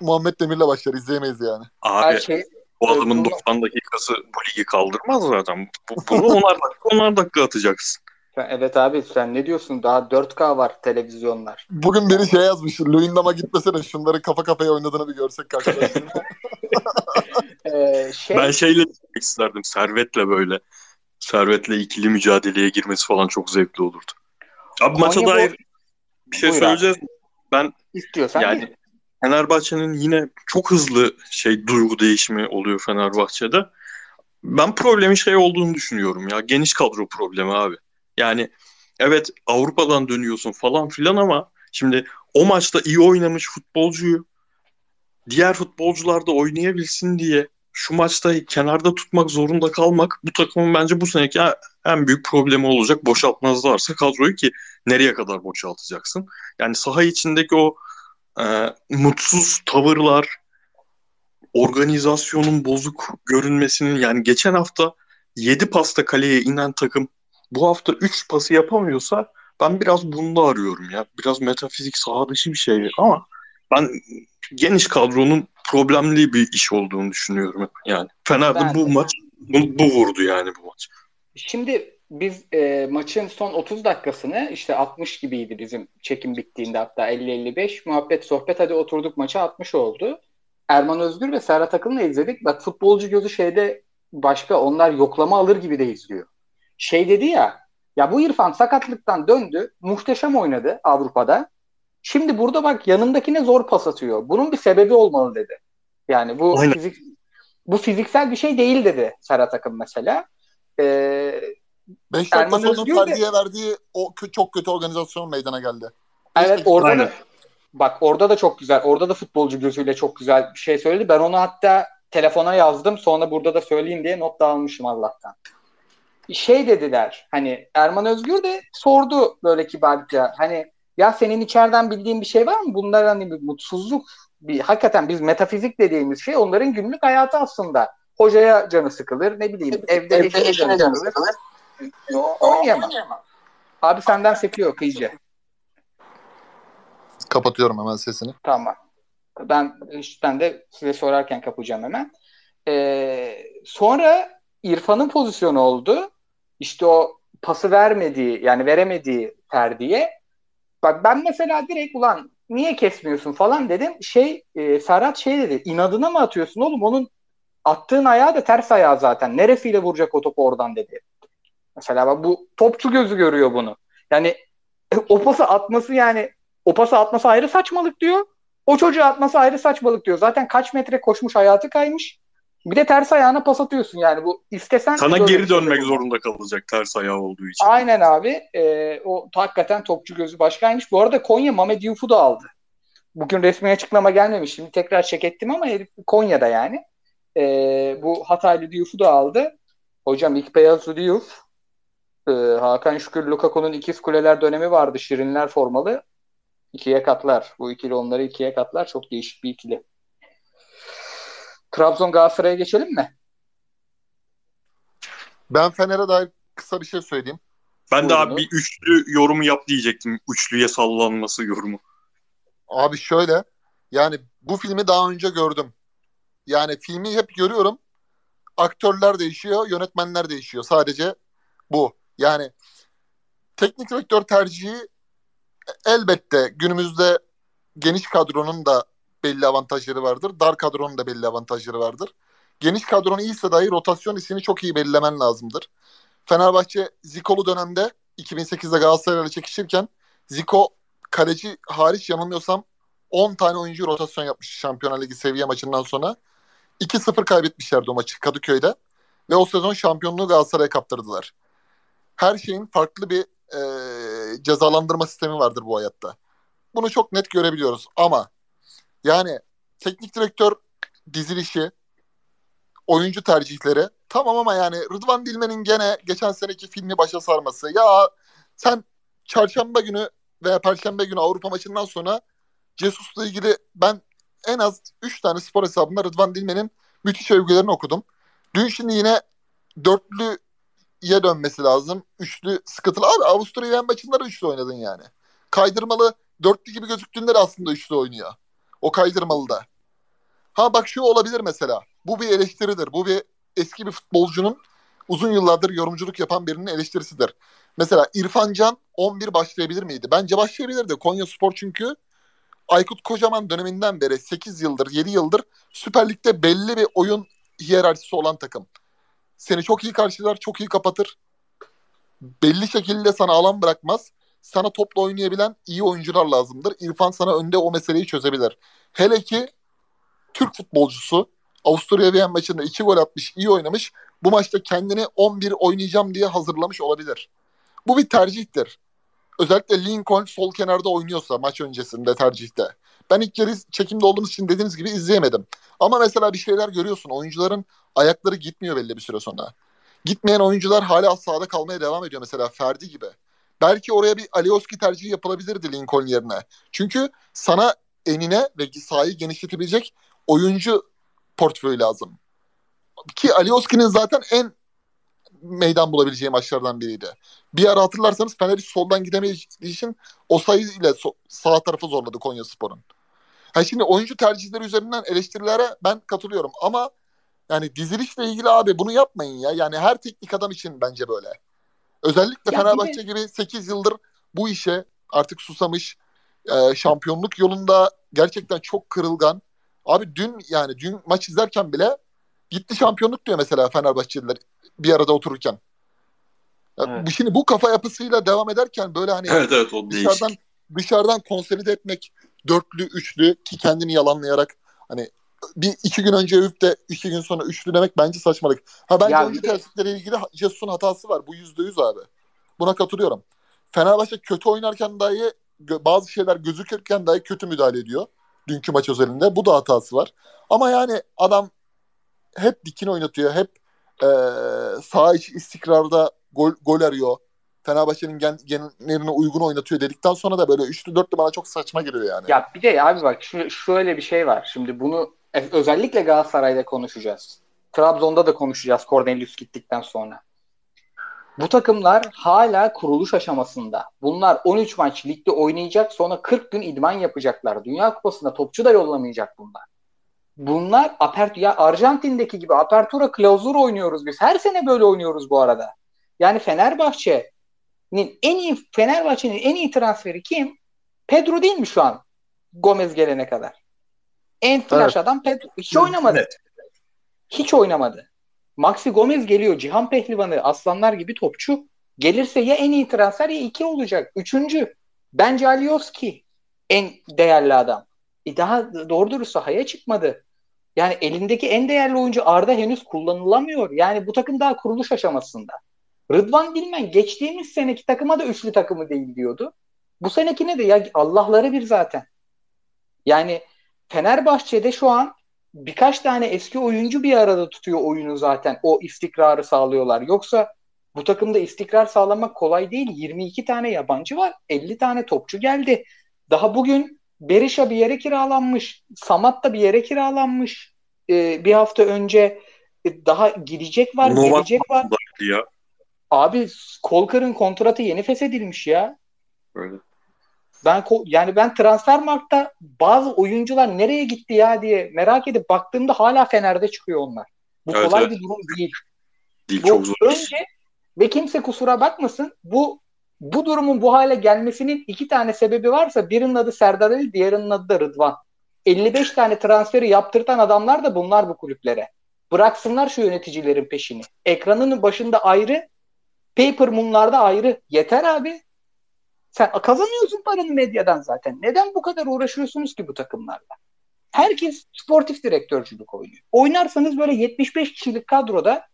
Muhammed Demir'le başlar izleyemeyiz yani. Abi Her şey o adamın bunu- 90 dakikası bu ligi kaldırmaz zaten. Bu, bunu onar dakika onar dakika atacaksın. Evet abi sen ne diyorsun? Daha 4K var televizyonlar. Bugün biri şey yazmış. Luyendam'a gitmesene şunların kafa kafaya oynadığını bir görsek karşılaştık. Ee, şey, Ben şeyle gitmek isterdim. Servet'le böyle. Servet'le ikili mücadeleye girmesi falan çok zevkli olurdu. Abi maça Konya bu- dair bir şey Buyur abi. söyleyeceğiz. Ben istiyorsan yani Fenerbahçe'nin yine çok hızlı şey duygu değişimi oluyor Fenerbahçe'de. Ben problemin şey olduğunu düşünüyorum ya. Geniş kadro problemi abi. Yani evet Avrupa'dan dönüyorsun falan filan ama şimdi o maçta iyi oynamış futbolcuyu diğer futbolcular da oynayabilsin diye şu maçta kenarda tutmak zorunda kalmak bu takımın bence bu seneki en büyük problemi olacak. Boşaltmazlarsa kadroyu ki nereye kadar boşaltacaksın? Yani saha içindeki o e, mutsuz tavırlar, organizasyonun bozuk görünmesinin yani geçen hafta 7 pasta kaleye inen takım bu hafta 3 pası yapamıyorsa ben biraz bunda arıyorum ya. Biraz metafizik saha dışı bir şey ama ben geniş kadronun problemli bir iş olduğunu düşünüyorum yani. Fener'de Ben bu maç bu, bu vurdu yani bu maç. Şimdi biz e, maçın son 30 dakikasını işte 60 gibiydi bizim çekim bittiğinde hatta 50-55 muhabbet sohbet hadi oturduk maça 60 oldu. Erman Özgür ve Serhat Akın'la izledik. Bak futbolcu gözü şeyde başka onlar yoklama alır gibi de izliyor. Şey dedi ya ya bu İrfan sakatlıktan döndü muhteşem oynadı Avrupa'da. Şimdi burada bak yanındakine zor pas atıyor. Bunun bir sebebi olmalı dedi. Yani bu Aynen. fizik bu fiziksel bir şey değil dedi Serhat Akın mesela. Ee, 5 dakika Erman sonra Özgür de- verdiği o kö- çok kötü organizasyon meydana geldi. Evet orada Aynen. da bak orada da çok güzel. Orada da futbolcu gözüyle çok güzel bir şey söyledi. Ben onu hatta telefona yazdım. Sonra burada da söyleyeyim diye not da almışım Allah'tan. Şey dediler. Hani Erman Özgür de sordu böyle kibarca. Hani ya senin içeriden bildiğin bir şey var mı? Bunlar hani bir mutsuzluk bir hakikaten biz metafizik dediğimiz şey onların günlük hayatı aslında. Hocaya canı sıkılır. Ne bileyim evde, eşine canı sıkılır. Oynayamam. Abi senden sekiyor kıyıcı. Kapatıyorum hemen sesini. Tamam. Ben ben de size sorarken kapacağım hemen. Ee, sonra İrfan'ın pozisyonu oldu. İşte o pası vermediği yani veremediği Ferdi'ye. Bak ben mesela direkt ulan niye kesmiyorsun falan dedim. Şey e, Ferhat şey dedi. inadına mı atıyorsun oğlum? Onun attığın ayağı da ters ayağı zaten. Neresiyle vuracak o topu oradan dedi. Mesela bu topçu gözü görüyor bunu. Yani o pası atması yani o pası atması ayrı saçmalık diyor. O çocuğu atması ayrı saçmalık diyor. Zaten kaç metre koşmuş hayatı kaymış. Bir de ters ayağına pas atıyorsun yani bu istesen Sana geri şey dönmek olur. zorunda kalacak ters ayağı olduğu için. Aynen abi. Ee, o hakikaten topçu gözü başkaymış. Bu arada Konya Mehmet Yuf'u da aldı. Bugün resmi açıklama gelmemiş. Şimdi tekrar çek ettim ama herif Konya'da yani. Ee, bu Hataylı Diouf'u da aldı. Hocam ilk beyazlı Ee, Hakan Şükür Lukaku'nun ikiz kuleler dönemi vardı. Şirinler formalı. İkiye katlar. Bu ikili onları ikiye katlar. Çok değişik bir ikili. Trabzon Galatasaray'a geçelim mi? Ben Fener'e dair kısa bir şey söyleyeyim. Ben de abi bir üçlü yorumu yap diyecektim. Üçlüye sallanması yorumu. Abi şöyle yani bu filmi daha önce gördüm. Yani filmi hep görüyorum. Aktörler değişiyor, yönetmenler değişiyor. Sadece bu. Yani teknik direktör tercihi elbette günümüzde geniş kadronun da belli avantajları vardır. Dar kadronun da belli avantajları vardır. Geniş kadron iyiyse dahi rotasyon isini çok iyi belirlemen lazımdır. Fenerbahçe Ziko'lu dönemde 2008'de Galatasaray'la çekişirken Ziko kaleci hariç yanılmıyorsam 10 tane oyuncu rotasyon yapmış Şampiyonlar Ligi seviye maçından sonra. 2-0 kaybetmişlerdi o maçı Kadıköy'de. Ve o sezon şampiyonluğu Galatasaray'a kaptırdılar. Her şeyin farklı bir e, cezalandırma sistemi vardır bu hayatta. Bunu çok net görebiliyoruz. Ama yani teknik direktör dizilişi, oyuncu tercihleri tamam ama yani Rıdvan Dilmen'in gene geçen seneki filmi başa sarması. Ya sen çarşamba günü veya perşembe günü Avrupa maçından sonra Cesus'la ilgili ben en az 3 tane spor hesabında Rıdvan Dilmen'in müthiş övgülerini okudum. Dün şimdi yine dörtlüye dönmesi lazım. Üçlü sıkıntılı. Abi Avusturya maçında da üçlü oynadın yani. Kaydırmalı dörtlü gibi gözüktüğünde de aslında üçlü oynuyor. O kaydırmalı da. Ha bak şu olabilir mesela. Bu bir eleştiridir. Bu bir eski bir futbolcunun uzun yıllardır yorumculuk yapan birinin eleştirisidir. Mesela İrfan Can 11 başlayabilir miydi? Bence başlayabilirdi. Konya Spor çünkü Aykut Kocaman döneminden beri 8 yıldır, 7 yıldır Süper Lig'de belli bir oyun hiyerarşisi olan takım. Seni çok iyi karşılar, çok iyi kapatır. Belli şekilde sana alan bırakmaz. Sana topla oynayabilen iyi oyuncular lazımdır. İrfan sana önde o meseleyi çözebilir. Hele ki Türk futbolcusu Avusturya Viyen maçında 2 gol atmış, iyi oynamış. Bu maçta kendini 11 oynayacağım diye hazırlamış olabilir. Bu bir tercihtir. Özellikle Lincoln sol kenarda oynuyorsa maç öncesinde tercihte. Ben ilk yarı çekimde olduğumuz için dediğiniz gibi izleyemedim. Ama mesela bir şeyler görüyorsun. Oyuncuların ayakları gitmiyor belli bir süre sonra. Gitmeyen oyuncular hala sahada kalmaya devam ediyor mesela Ferdi gibi. Belki oraya bir Alioski tercihi yapılabilirdi Lincoln yerine. Çünkü sana enine ve sahayı genişletebilecek oyuncu portföyü lazım. Ki Alioski'nin zaten en meydan bulabileceği maçlardan biriydi. Bir ara hatırlarsanız Fener soldan gidemediği için o sayıyla so- sağ tarafı zorladı Konya Spor'un. Ha şimdi oyuncu tercihleri üzerinden eleştirilere ben katılıyorum ama yani dizilişle ilgili abi bunu yapmayın ya. Yani her teknik adam için bence böyle. Özellikle Ya Fenerbahçe gibi 8 yıldır bu işe artık susamış e, şampiyonluk yolunda gerçekten çok kırılgan. Abi dün yani dün maç izlerken bile gitti şampiyonluk diyor mesela Fenerbahçeliler bir arada otururken. Evet. Şimdi bu kafa yapısıyla devam ederken böyle hani Evet evet değişik. dışarıdan dışarıdan konsolide etmek dörtlü, üçlü ki kendini yalanlayarak hani bir iki gün önce övüp de iki gün sonra üçlü demek bence saçmalık. Ha bence Ya oyuncu de- tercihleriyle ilgili Jesus'un hatası var. Bu yüzde yüz abi. Buna katılıyorum. Fenerbahçe kötü oynarken dahi bazı şeyler gözükürken dahi kötü müdahale ediyor. Dünkü maç özelinde. Bu da hatası var. Ama yani adam hep dikini oynatıyor. Hep e, sağ içi istikrarda gol, gol arıyor. Fenerbahçe'nin gen, genlerine uygun oynatıyor dedikten sonra da böyle üçlü dörtlü bana çok saçma geliyor yani. Ya bir de abi bak şu, şöyle bir şey var. Şimdi bunu e- özellikle Galatasaray'da konuşacağız. Trabzon'da da konuşacağız Cornelius gittikten sonra. Bu takımlar hala kuruluş aşamasında. Bunlar 13 maç ligde oynayacak sonra 40 gün idman yapacaklar. Dünya Kupası'nda topçu da yollamayacak bunlar. Bunlar apert ya Arjantin'deki gibi apertura klausura oynuyoruz biz. Her sene böyle oynuyoruz bu arada. Yani Fenerbahçe'nin en iyi Fenerbahçe'nin en iyi transferi kim? Pedro değil mi şu an? Gomez gelene kadar. En flash Evet. adam Pedro. Hiç oynamadı. Evet. Hiç oynamadı. Maxi Gomez geliyor. Cihan Pehlivanı aslanlar gibi topçu. Gelirse ya en iyi transfer ya iki olacak. Üçüncü. Bence Alioski en değerli adam. E daha doğru dürüst sahaya çıkmadı. Yani elindeki en değerli oyuncu Arda henüz kullanılamıyor. Yani bu takım daha kuruluş aşamasında. Rıdvan Dilmen geçtiğimiz seneki takıma da üçlü takımı değil diyordu. Bu senekine de ya Allah'ları bir zaten. Yani Fenerbahçe'de şu an birkaç tane eski oyuncu bir arada tutuyor oyunu zaten. O istikrarı sağlıyorlar. Yoksa bu takımda istikrar sağlamak kolay değil. 22 tane yabancı var. 50 tane topçu geldi. Daha bugün Berisha bir yere kiralanmış. Samat da bir yere kiralanmış. Ee, bir hafta önce e, daha gidecek var, Novak gelecek var. ya. Abi Kolkar'ın kontratı yeni feshedilmiş ya. Böyle. Ben yani ben Transfermarkt'ta bazı oyuncular nereye gitti ya diye merak edip baktığımda hala Fener'de çıkıyor onlar. Bu Evet, kolay evet. bir durum değil. Değil Bu çok zor. önce ve kimse kusura bakmasın bu bu durumun bu hale gelmesinin iki tane sebebi varsa birinin adı Serdar Ali, diğerinin adı da Rıdvan. 55 tane transferi yaptırtan adamlar da bunlar bu kulüplere. Bıraksınlar şu yöneticilerin peşini. Ekranının başında ayrı, Paper Moon'larda ayrı. Yeter abi. Sen kazanıyorsun paranı medyadan zaten. Neden bu kadar uğraşıyorsunuz ki bu takımlarla? Herkes sportif direktörcülük oynuyor. Oynarsanız böyle 75 kişilik kadroda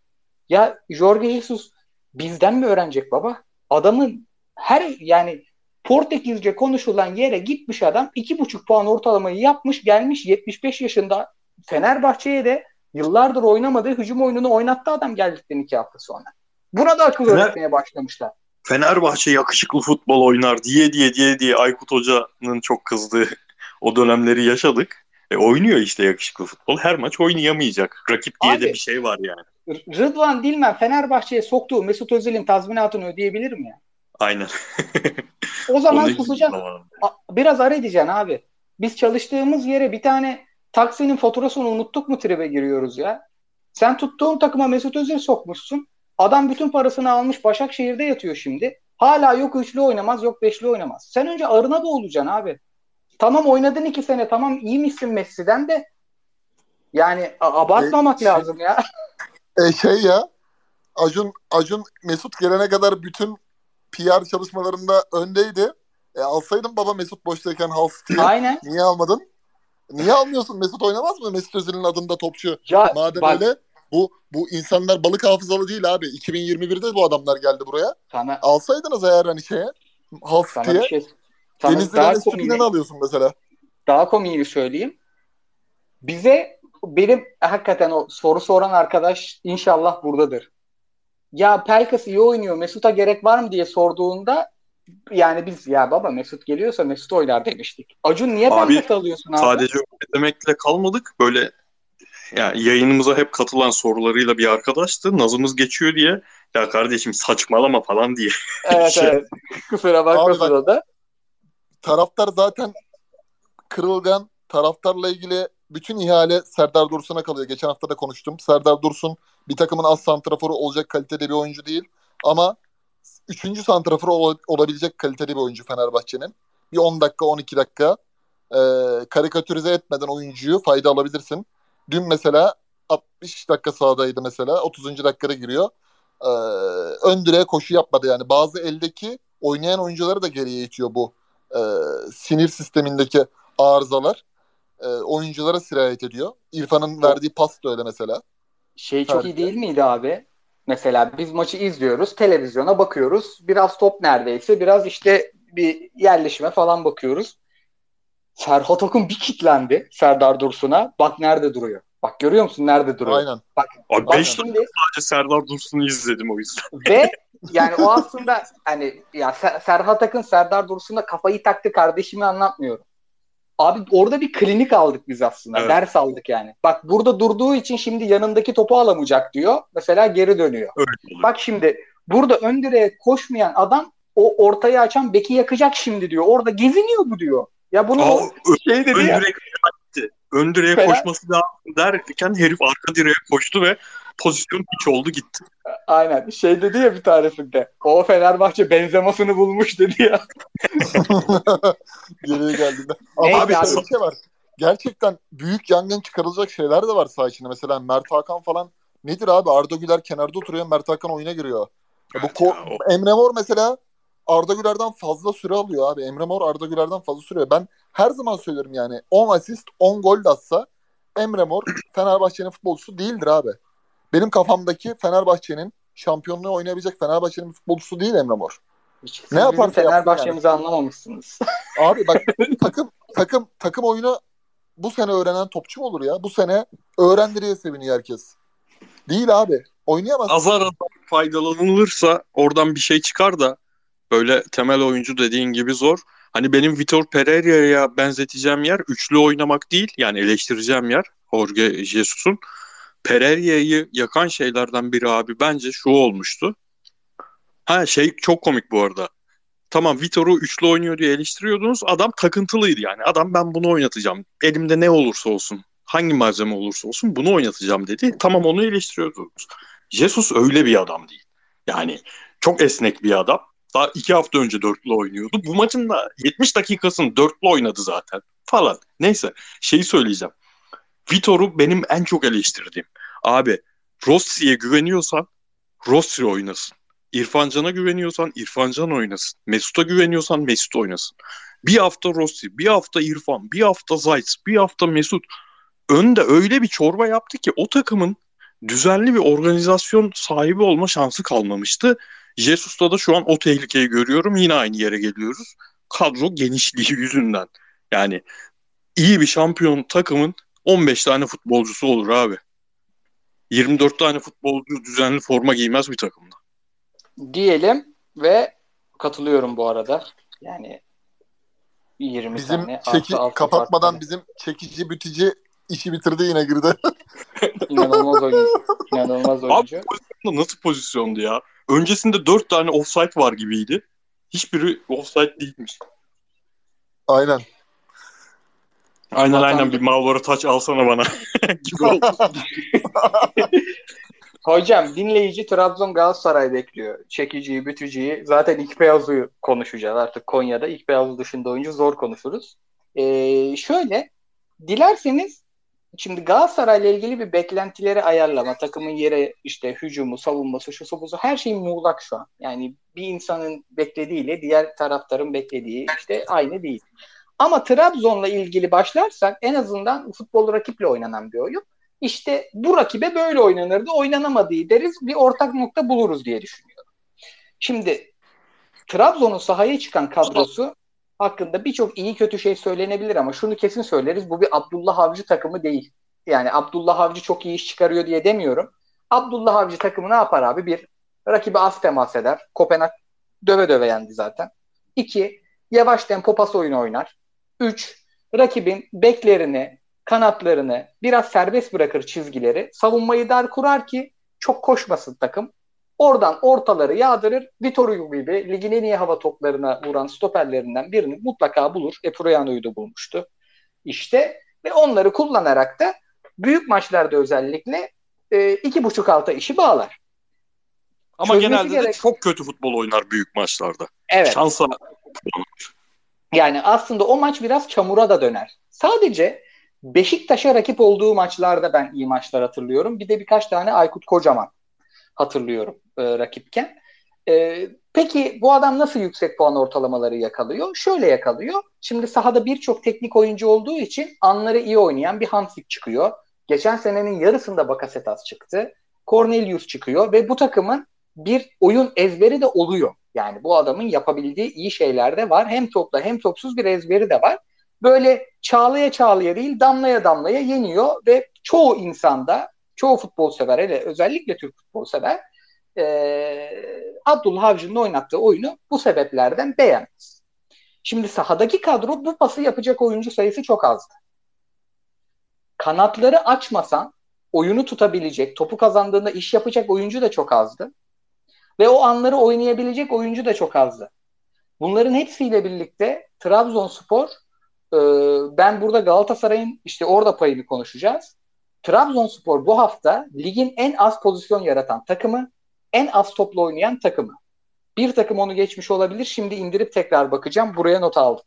ya Jorge Jesus bizden mi öğrenecek baba? Adamın her yani Portekizce konuşulan yere gitmiş adam iki buçuk puan ortalamayı yapmış gelmiş 75 yaşında Fenerbahçe'ye de yıllardır oynamadığı hücum oyununu oynattı adam geldikten iki hafta sonra. Buna da akıl Fener- öğretmeye başlamışlar. Fenerbahçe yakışıklı futbol oynar diye diye diye diye Aykut Hoca'nın çok kızdığı o dönemleri yaşadık. E, oynuyor işte yakışıklı futbol. Her maç oynayamayacak. Rakip diye Abi- de bir şey var yani. Rıdvan Dilmen Fenerbahçe'ye soktuğu Mesut Özil'in tazminatını ödeyebilir mi ya? Aynen. O zaman Onu susacaksın. Biraz ara edeceksin abi. Biz çalıştığımız yere bir tane taksinin faturasını unuttuk mu tribe giriyoruz ya? Sen tuttuğun takıma Mesut Özil sokmuşsun. Adam bütün parasını almış Başakşehir'de yatıyor şimdi. Hala yok üçlü oynamaz yok beşli oynamaz. Sen önce arına boğulacaksın abi. Tamam oynadın iki sene tamam iyi misin Messi'den de yani abartmamak E, lazım ya. E şey ya Acun Acun Mesut gelene kadar bütün PR çalışmalarında öndeydi. E alsaydın baba Mesut boştayken Hull City'ye. Aynen. Niye almadın? Niye almıyorsun? Mesut oynamaz mı? Mesut Özil'in adında topçu. Ya Madem bak, öyle bu bu insanlar balık hafızalı değil abi. 2021'de bu adamlar geldi buraya. sana, Alsaydınız eğer hani şeye City'ye bir şey sana Denizli'den daha alıyorsun mesela? daha komiğini söyleyeyim. Bize benim hakikaten o soru soran arkadaş inşallah buradadır. Ya Pelkas iyi oynuyor Mesut'a gerek var mı diye sorduğunda yani biz ya baba Mesut geliyorsa Mesut oynar demiştik. Acun niye Abi, alıyorsun abi? Sadece öyle demekle kalmadık. Böyle yani yayınımıza hep katılan sorularıyla bir arkadaştı. Nazımız geçiyor diye. Ya kardeşim saçmalama falan diye. Evet Şey- evet. Kusura bakmasın o da. taraftar zaten kırılgan. Taraftarla ilgili bütün ihale Serdar Dursun'a kalıyor. Geçen hafta da konuştum. Serdar Dursun bir takımın az santraforu olacak kalitede bir oyuncu değil. Ama üçüncü santraforu ol- olabilecek kalitede bir oyuncu Fenerbahçe'nin. Bir 10 dakika 12 dakika e, karikatürize etmeden oyuncuyu fayda alabilirsin. Dün mesela 60 dakika sahadaydı mesela. 30. dakikada giriyor. E, ön direğe koşu yapmadı yani. Bazı eldeki oynayan oyuncuları da geriye itiyor bu e, sinir sistemindeki arızalar e, oyunculara sirayet ediyor. İrfan'ın verdiği pas da öyle mesela. Şey çok iyi Harika. değil miydi abi? Mesela biz maçı izliyoruz, televizyona bakıyoruz. Biraz top neredeyse, biraz işte bir yerleşime falan bakıyoruz. Serhat Akın bir kitlendi Serdar Dursun'a. Bak nerede duruyor. Bak görüyor musun nerede duruyor? Aynen. Abi Bak 5 şimdi sadece Serdar Dursun'u izledim o yüzden. ve yani o aslında hani ya Ser- Serhat Akın Serdar Dursun'a kafayı taktı kardeşimi anlatmıyorum. Abi orada bir klinik aldık biz aslında. Evet. Ders aldık yani. Bak burada durduğu için şimdi yanındaki topu alamayacak diyor. Mesela geri dönüyor. Öyle oluyor. Bak şimdi burada ön direğe koşmayan adam o ortayı açan beki yakacak şimdi diyor. Orada geziniyor bu diyor. Ya bunu Aa, o şey dedi ön ya. Ön direğe koşması lazım derken herif arka direğe koştu ve pozisyon hiç oldu gitti. Aynen. Şey dedi ya bir tanesinde. O Fenerbahçe benzemasını bulmuş dedi ya. Geriye geldiğinde. Ama Neyse abi abi. şöyle bir şey var. Gerçekten büyük yangın çıkarılacak şeyler de var saha içinde. Mesela Mert Hakan falan nedir abi? Arda Güler kenarda oturuyor. Mert Hakan oyuna giriyor. Ya bu ko- ya, o- Emre Mor mesela Arda Güler'den fazla süre alıyor abi. Emre Mor Arda Güler'den fazla sürüyor. Ben her zaman söylüyorum yani 10 asist 10 gol de atsa Emre Mor Fenerbahçe'nin futbolcusu değildir abi. Benim kafamdaki Fenerbahçe'nin şampiyonluğu oynayabilecek Fenerbahçe'nin bir futbolcusu değil Emre Mor. Siz Ne yapsın Fenerbahçe'mizi anlamamışsınız. Abi bak takım takım takım oyunu bu sene öğrenen topçu mu olur ya? Bu sene öğrendi diye seviniyor herkes. Değil abi. Oynayamaz. azar azar faydalanılırsa oradan bir şey çıkar da böyle temel oyuncu dediğin gibi zor. Hani benim Vitor Pereira'ya benzeteceğim yer üçlü oynamak değil yani eleştireceğim yer Jorge Jesus'un. Pereira'yı yakan şeylerden biri abi bence şu olmuştu. Ha şey çok komik bu arada. Tamam Vitor'u üçlü oynuyor diye eleştiriyordunuz. Adam takıntılıydı yani. Adam ben bunu oynatacağım. Elimde ne olursa olsun. Hangi malzeme olursa olsun bunu oynatacağım dedi. Tamam onu eleştiriyordunuz. Jesus öyle bir adam değil. Yani çok esnek bir adam. Daha iki hafta önce dörtlü oynuyordu. Bu maçın da 70 dakikasını dörtlü oynadı zaten falan. Neyse şeyi söyleyeceğim. Vitor'u benim en çok eleştirdiğim. Abi Rossi'ye güveniyorsan Rossi oynasın. İrfan Can'a güveniyorsan İrfan Can oynasın. Mesut'a güveniyorsan Mesut oynasın. Bir hafta Rossi, bir hafta İrfan, bir hafta Zayt, bir hafta Mesut. Önde öyle bir çorba yaptı ki o takımın düzenli bir organizasyon sahibi olma şansı kalmamıştı. Jesus'ta da şu an o tehlikeyi görüyorum. Yine aynı yere geliyoruz. Kadro genişliği yüzünden. Yani iyi bir şampiyon takımın 15 tane futbolcusu olur abi. 24 tane futbolcu düzenli forma giymez bir takımda. Diyelim ve katılıyorum bu arada. Yani 20 Bizim tane çeki, artı kapatmadan farklı. bizim çekici bütici işi bitirdi yine girdi. inanılmaz oyuncu. İnanılmaz oyuncu. Abi pozisyonda nasıl pozisyondu ya? Öncesinde 4 tane offside var gibiydi. Hiçbiri offside değilmiş. Aynen. Aynen Vatan- aynen bir Malboro taç alsana bana gibi oldu. Hocam dinleyici Trabzon Galatasaray bekliyor. Çekiciyi, bütücüyü. Zaten ilk beyazı konuşacağız artık Konya'da. ilk beyazı dışında oyuncu zor konuşuruz. Ee, şöyle dilerseniz şimdi Galatasaray'la ilgili bir beklentileri ayarlama, takımın yere işte hücumu, savunması, şu buzu her şey muğlak şu an. Yani bir insanın beklediğiyle diğer taraftarın beklediği işte aynı değil. Ama Trabzon'la ilgili başlarsak en azından futbol rakiple oynanan bir oyun. İşte bu rakibe böyle oynanırdı, oynanamadığı deriz bir ortak nokta buluruz diye düşünüyorum. Şimdi Trabzon'un sahaya çıkan kadrosu hakkında birçok iyi kötü şey söylenebilir ama şunu kesin söyleriz. Bu bir Abdullah Avcı takımı değil. Yani Abdullah Avcı çok iyi iş çıkarıyor diye demiyorum. Abdullah Avcı takımı ne yapar abi? Bir, rakibi az temas eder. Kopenhag döve döve yendi zaten. İki, yavaş tempo pas oyunu oynar. Üç, rakibin beklerini, kanatlarını biraz serbest bırakır çizgileri. Savunmayı dar kurar ki çok koşmasın takım. Oradan ortaları yağdırır. Vitor Hugo gibi ligin en iyi hava toplarına vuran stoperlerinden birini mutlaka bulur. Eproyano'yu da bulmuştu. İşte ve onları kullanarak da büyük maçlarda özellikle e, iki buçuk alta işi bağlar. Ama Çözmesi genelde de gerek- çok kötü futbol oynar büyük maçlarda. Evet. Şansa Yani aslında o maç biraz çamura da döner. Sadece Beşiktaş'a rakip olduğu maçlarda ben iyi maçlar hatırlıyorum. Bir de birkaç tane Aykut Kocaman hatırlıyorum e, rakipken. E, peki bu adam nasıl yüksek puan ortalamaları yakalıyor? Şöyle yakalıyor. Şimdi sahada birçok teknik oyuncu olduğu için anları iyi oynayan bir Hansik çıkıyor. Geçen senenin yarısında Bakasetas çıktı. Cornelius çıkıyor ve bu takımın bir oyun ezberi de oluyor. Yani bu adamın yapabildiği iyi şeyler de var. Hem topla hem topsuz bir ezberi de var. Böyle çağlaya çağlaya değil damlaya damlaya yeniyor ve çoğu insanda, çoğu futbol sever hele özellikle Türk futbol sever ee, Abdullah Avcı'nın oynattığı oyunu bu sebeplerden beğenmez. Şimdi sahadaki kadro bu pası yapacak oyuncu sayısı çok azdı. Kanatları açmasan oyunu tutabilecek, topu kazandığında iş yapacak oyuncu da çok azdı. Ve o anları oynayabilecek oyuncu da çok azdı. Bunların hepsiyle birlikte Trabzonspor e, ben burada Galatasaray'ın işte orada payını konuşacağız. Trabzonspor bu hafta ligin en az pozisyon yaratan takımı, en az topla oynayan takımı. Bir takım onu geçmiş olabilir. Şimdi indirip tekrar bakacağım. Buraya not aldım.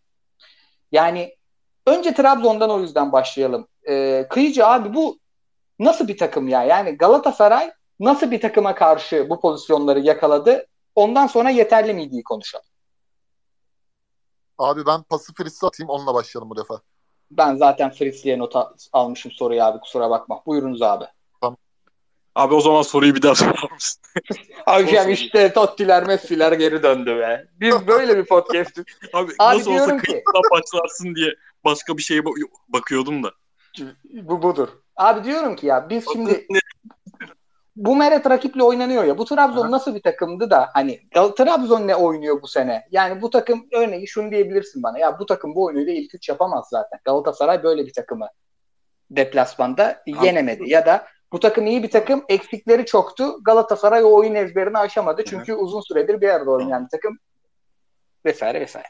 Yani önce Trabzon'dan o yüzden başlayalım. E, Kıyıcı abi bu nasıl bir takım ya? Yani Galatasaray nasıl bir takıma karşı bu pozisyonları yakaladı? Ondan sonra yeterli miydi konuşalım. Abi ben pası Fritz'e atayım onunla başlayalım bu defa. Ben zaten Fritzli'ye not al- almışım soruyu abi kusura bakma. Buyurunuz abi. Abi o zaman soruyu bir daha sorar mısın? Hocam işte Tottiler Messi'ler geri döndü be. Biz böyle bir podcast. Abi, Abi nasıl olsa ki- başlarsın diye başka bir şeye ba- bakıyordum da. bu budur. Abi diyorum ki ya biz şimdi bu Meret rakiple oynanıyor ya. Bu Trabzon Aha. nasıl bir takımdı da hani Trabzon ne oynuyor bu sene? Yani bu takım örneği şunu diyebilirsin bana. Ya bu takım bu oyunu da ilk üç yapamaz zaten. Galatasaray böyle bir takımı deplasmanda yenemedi. Ya da bu takım iyi bir takım. Eksikleri çoktu. Galatasaray o oyun ezberini aşamadı. Çünkü uzun süredir bir arada oynayan bir takım vesaire vesaire.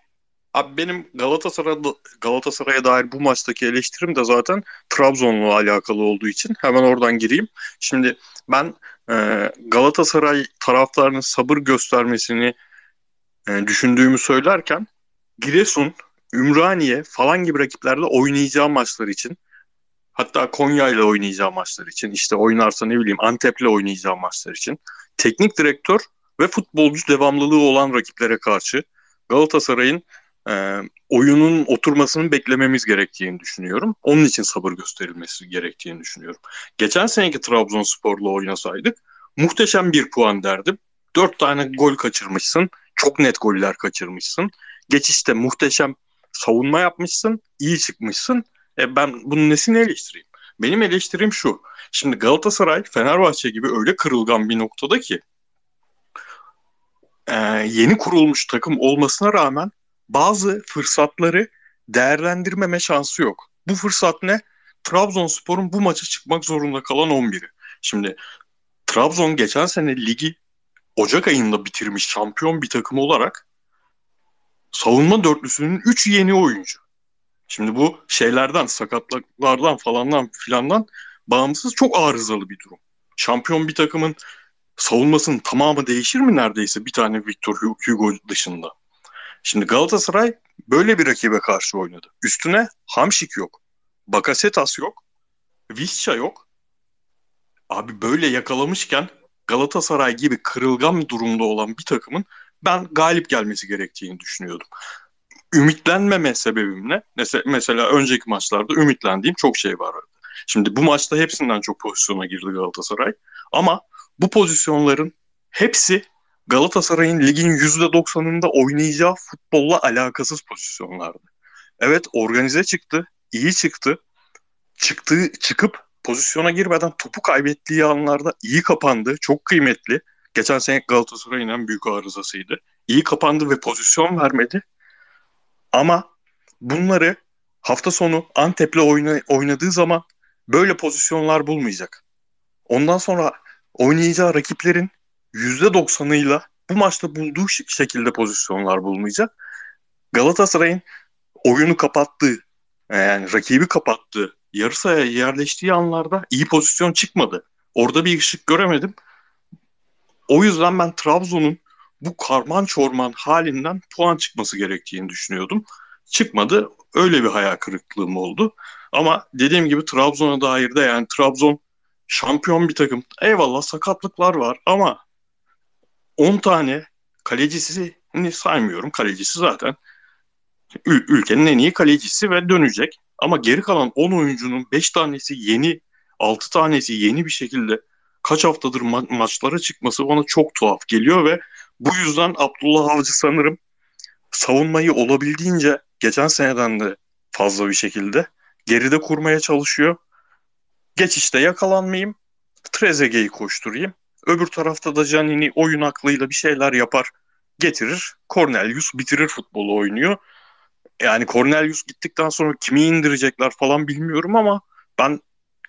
Abi benim Galatasaray'a Galatasaray'a dair bu maçtaki eleştirim de zaten Trabzon'la alakalı olduğu için hemen oradan gireyim. Şimdi ben e, Galatasaray taraftarının sabır göstermesini e, düşündüğümü söylerken Giresun, Ümraniye falan gibi rakiplerde oynayacağı maçlar için hatta Konya ile oynayacağı maçlar için işte oynarsa ne bileyim Antep'le oynayacağı maçlar için teknik direktör ve futbolcu devamlılığı olan rakiplere karşı Galatasaray'ın e, oyunun oturmasını beklememiz gerektiğini düşünüyorum. Onun için sabır gösterilmesi gerektiğini düşünüyorum. Geçen seneki Trabzonspor'la oynasaydık muhteşem bir puan derdim. Dört tane gol kaçırmışsın. Çok net goller kaçırmışsın. Geçişte muhteşem savunma yapmışsın. iyi çıkmışsın. E ben bunun nesini eleştireyim? Benim eleştirim şu. Şimdi Galatasaray Fenerbahçe gibi öyle kırılgan bir noktada ki e, yeni kurulmuş takım olmasına rağmen bazı fırsatları değerlendirmeme şansı yok. Bu fırsat ne? Trabzonspor'un bu maça çıkmak zorunda kalan 11'i. Şimdi Trabzon geçen sene ligi Ocak ayında bitirmiş şampiyon bir takım olarak savunma dörtlüsünün 3 yeni oyuncu. Şimdi bu şeylerden, sakatlıklardan falandan filandan bağımsız çok arızalı bir durum. şampiyon bir takımın savunmasının tamamı değişir mi neredeyse bir tane Victor Hugo dışında? Şimdi Galatasaray böyle bir rakibe karşı oynadı. Üstüne Hamşik yok. Bakasetas yok. Visca yok. Abi böyle yakalamışken Galatasaray gibi kırılgan durumda olan bir takımın ben galip gelmesi gerektiğini düşünüyordum. Ümitlenmeme sebebimle mesela, mesela önceki maçlarda ümitlendiğim çok şey vardı. Şimdi bu maçta hepsinden çok pozisyona girdi Galatasaray. Ama bu pozisyonların hepsi Galatasaray'ın ligin %90'ında oynayacağı futbolla alakasız pozisyonlardı. Evet organize çıktı, iyi çıktı. Çıktığı çıkıp pozisyona girmeden topu kaybettiği anlarda iyi kapandı. Çok kıymetli. Geçen sene Galatasaray'ın en büyük arızasıydı. İyi kapandı ve pozisyon vermedi. Ama bunları hafta sonu Antep'le oyna, oynadığı zaman böyle pozisyonlar bulmayacak. Ondan sonra oynayacağı rakiplerin %90'ıyla bu maçta bulduğu şekilde pozisyonlar bulmayacak. Galatasaray'ın oyunu kapattığı, yani rakibi kapattığı, yarı sahaya yerleştiği anlarda iyi pozisyon çıkmadı. Orada bir ışık göremedim. O yüzden ben Trabzon'un bu karman çorman halinden puan çıkması gerektiğini düşünüyordum. Çıkmadı. Öyle bir hayal kırıklığım oldu. Ama dediğim gibi Trabzon'a dair de yani Trabzon şampiyon bir takım. Eyvallah sakatlıklar var ama 10 tane kalecisini saymıyorum. Kalecisi zaten ül- ülkenin en iyi kalecisi ve dönecek. Ama geri kalan 10 oyuncunun 5 tanesi yeni, 6 tanesi yeni bir şekilde kaç haftadır ma- maçlara çıkması bana çok tuhaf geliyor ve bu yüzden Abdullah Avcı sanırım savunmayı olabildiğince geçen seneden de fazla bir şekilde geride kurmaya çalışıyor. Geçişte yakalanmayayım, Trezeguet'i koşturayım. Öbür tarafta da Canini oyun aklıyla bir şeyler yapar, getirir. Cornelius bitirir futbolu oynuyor. Yani Cornelius gittikten sonra kimi indirecekler falan bilmiyorum ama ben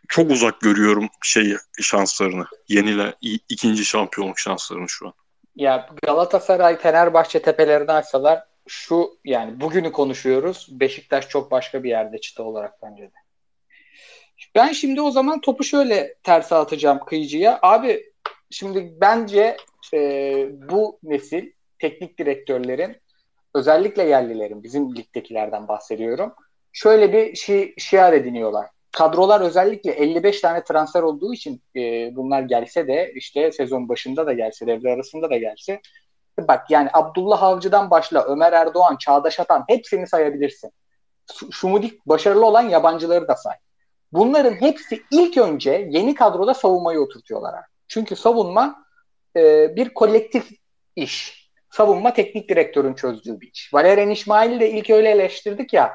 çok uzak görüyorum şey şanslarını. Yenile ikinci şampiyonluk şanslarını şu an. Ya Galatasaray Fenerbahçe tepelerini açsalar şu yani bugünü konuşuyoruz. Beşiktaş çok başka bir yerde çıta olarak bence de. Ben şimdi o zaman topu şöyle terse atacağım kıyıcıya. Abi şimdi bence e, bu nesil teknik direktörlerin özellikle yerlilerin bizim ligdekilerden bahsediyorum. Şöyle bir şi, şiar ediniyorlar. Kadrolar özellikle 55 tane transfer olduğu için e, bunlar gelse de işte sezon başında da gelse devre arasında da gelse bak yani Abdullah Avcı'dan başla Ömer Erdoğan, Çağdaş Atan hepsini sayabilirsin. Şumudik başarılı olan yabancıları da say. Bunların hepsi ilk önce yeni kadroda savunmayı oturtuyorlar. Çünkü savunma e, bir kolektif iş. Savunma teknik direktörün çözdüğü bir iş. Valerian İsmail'i de ilk öyle eleştirdik ya.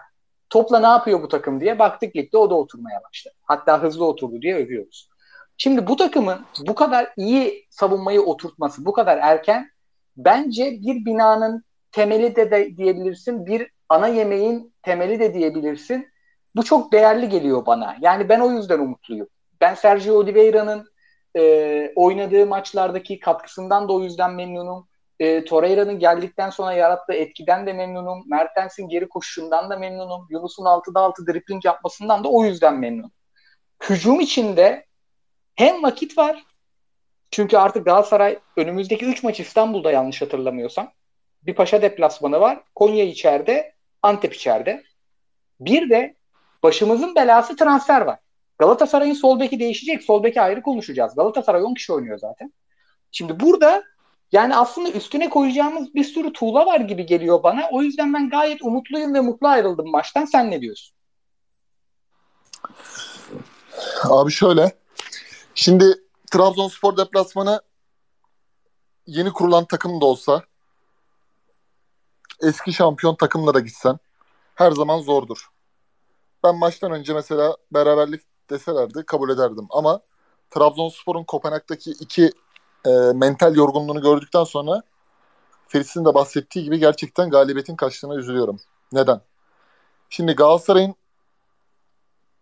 Topla ne yapıyor bu takım diye baktık ligde o da oturmaya başladı. Hatta hızlı oturdu diye övüyoruz. Şimdi bu takımın bu kadar iyi savunmayı oturtması bu kadar erken bence bir binanın temeli de, de diyebilirsin. Bir ana yemeğin temeli de diyebilirsin. Bu çok değerli geliyor bana. Yani ben o yüzden umutluyum. Ben Sergio Oliveira'nın e, oynadığı maçlardaki katkısından da o yüzden memnunum. E, Torreira'nın geldikten sonra yarattığı etkiden de memnunum. Mertens'in geri koşuşundan da memnunum. Yunus'un 6'da 6 dripling yapmasından da o yüzden memnunum. Hücum içinde hem vakit var. Çünkü artık Galatasaray önümüzdeki 3 maç İstanbul'da yanlış hatırlamıyorsam. Bir Paşa deplasmanı var. Konya içeride, Antep içeride. Bir de başımızın belası transfer var. Galatasaray'ın sol beki değişecek. Sol beki ayrı konuşacağız. Galatasaray 10 kişi oynuyor zaten. Şimdi burada yani aslında üstüne koyacağımız bir sürü tuğla var gibi geliyor bana. O yüzden ben gayet umutluyum ve mutlu ayrıldım maçtan. Sen ne diyorsun? Abi şöyle. Şimdi Trabzonspor deplasmanı yeni kurulan takım da olsa eski şampiyon takımla da gitsen her zaman zordur. Ben maçtan önce mesela beraberlik deselerdi kabul ederdim ama Trabzonspor'un Kopenhag'daki iki e, mental yorgunluğunu gördükten sonra Feris'in de bahsettiği gibi gerçekten galibiyetin kaçtığına üzülüyorum. Neden? Şimdi Galatasaray'ın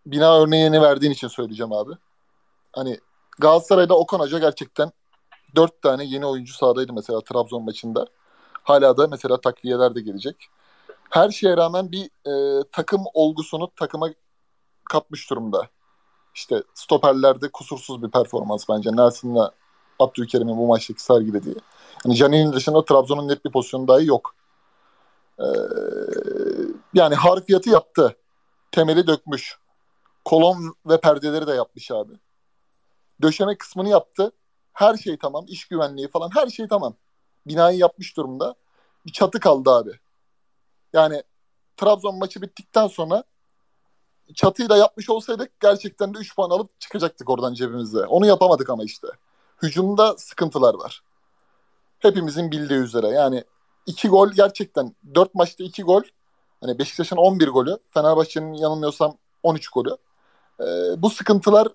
bina örneğini verdiğin için söyleyeceğim abi. Hani Galatasaray'da Okan Hoca gerçekten dört tane yeni oyuncu sahadaydı mesela Trabzon maçında. Hala da mesela takviyeler de gelecek. Her şeye rağmen bir e, takım olgusunu takıma katmış durumda. İşte stoperlerde kusursuz bir performans bence. Nelson'la Abdülkerim'in bu maçtaki sergilediği. Yani Janini'nin dışında Trabzon'un net bir pozisyonu dahi yok. Ee, yani harfiyatı yaptı. Temeli dökmüş. Kolon ve perdeleri de yapmış abi. Döşeme kısmını yaptı. Her şey tamam. İş güvenliği falan her şey tamam. Binayı yapmış durumda. Bir çatı kaldı abi. Yani Trabzon maçı bittikten sonra çatıyı da yapmış olsaydık gerçekten de 3 puan alıp çıkacaktık oradan cebimizde. Onu yapamadık ama işte. Hücumda sıkıntılar var. Hepimizin bildiği üzere. Yani 2 gol gerçekten 4 maçta 2 gol. Hani Beşiktaş'ın 11 golü. Fenerbahçe'nin yanılmıyorsam 13 golü. Ee, bu sıkıntılar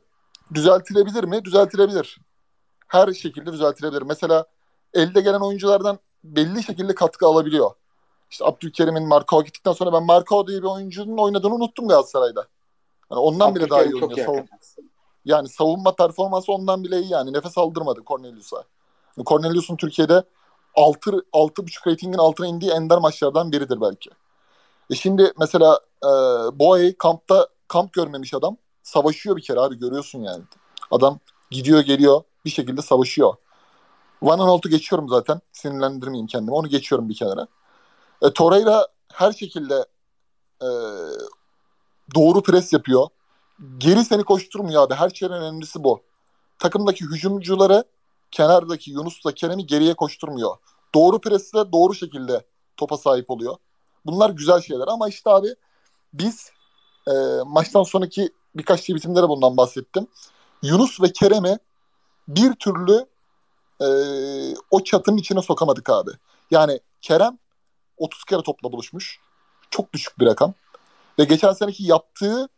düzeltilebilir mi? Düzeltilebilir. Her şekilde düzeltilebilir. Mesela elde gelen oyunculardan belli şekilde katkı alabiliyor. İşte Abdülkerim'in Markao gittikten sonra ben Markao diye bir oyuncunun oynadığını unuttum Galatasaray'da. Yani ondan bile daha iyi oynuyor. Savun- yani savunma performansı ondan bile iyi yani. Nefes aldırmadı Cornelius'a. Cornelius'un Türkiye'de 6 6.5 ratingin altına indiği ender maçlardan biridir belki. E şimdi mesela e, Boey kampta kamp görmemiş adam. Savaşıyor bir kere abi görüyorsun yani. Adam gidiyor geliyor bir şekilde savaşıyor. Van Aanholt'u geçiyorum zaten. Sinirlendirmeyeyim kendimi. Onu geçiyorum bir kenara. E, Torreira her şekilde e, doğru pres yapıyor. Geri seni koşturmuyor abi. Her şeyden önemlisi bu. Takımdaki hücumcuları kenardaki Yunus'la Kerem'i geriye koşturmuyor. Doğru presle doğru şekilde topa sahip oluyor. Bunlar güzel şeyler ama işte abi biz e, maçtan sonraki birkaç şey bitimde de bundan bahsettim. Yunus ve Kerem'i bir türlü e, o çatının içine sokamadık abi. Yani Kerem 30 kere topla buluşmuş. Çok düşük bir rakam. Ve geçen seneki yaptığı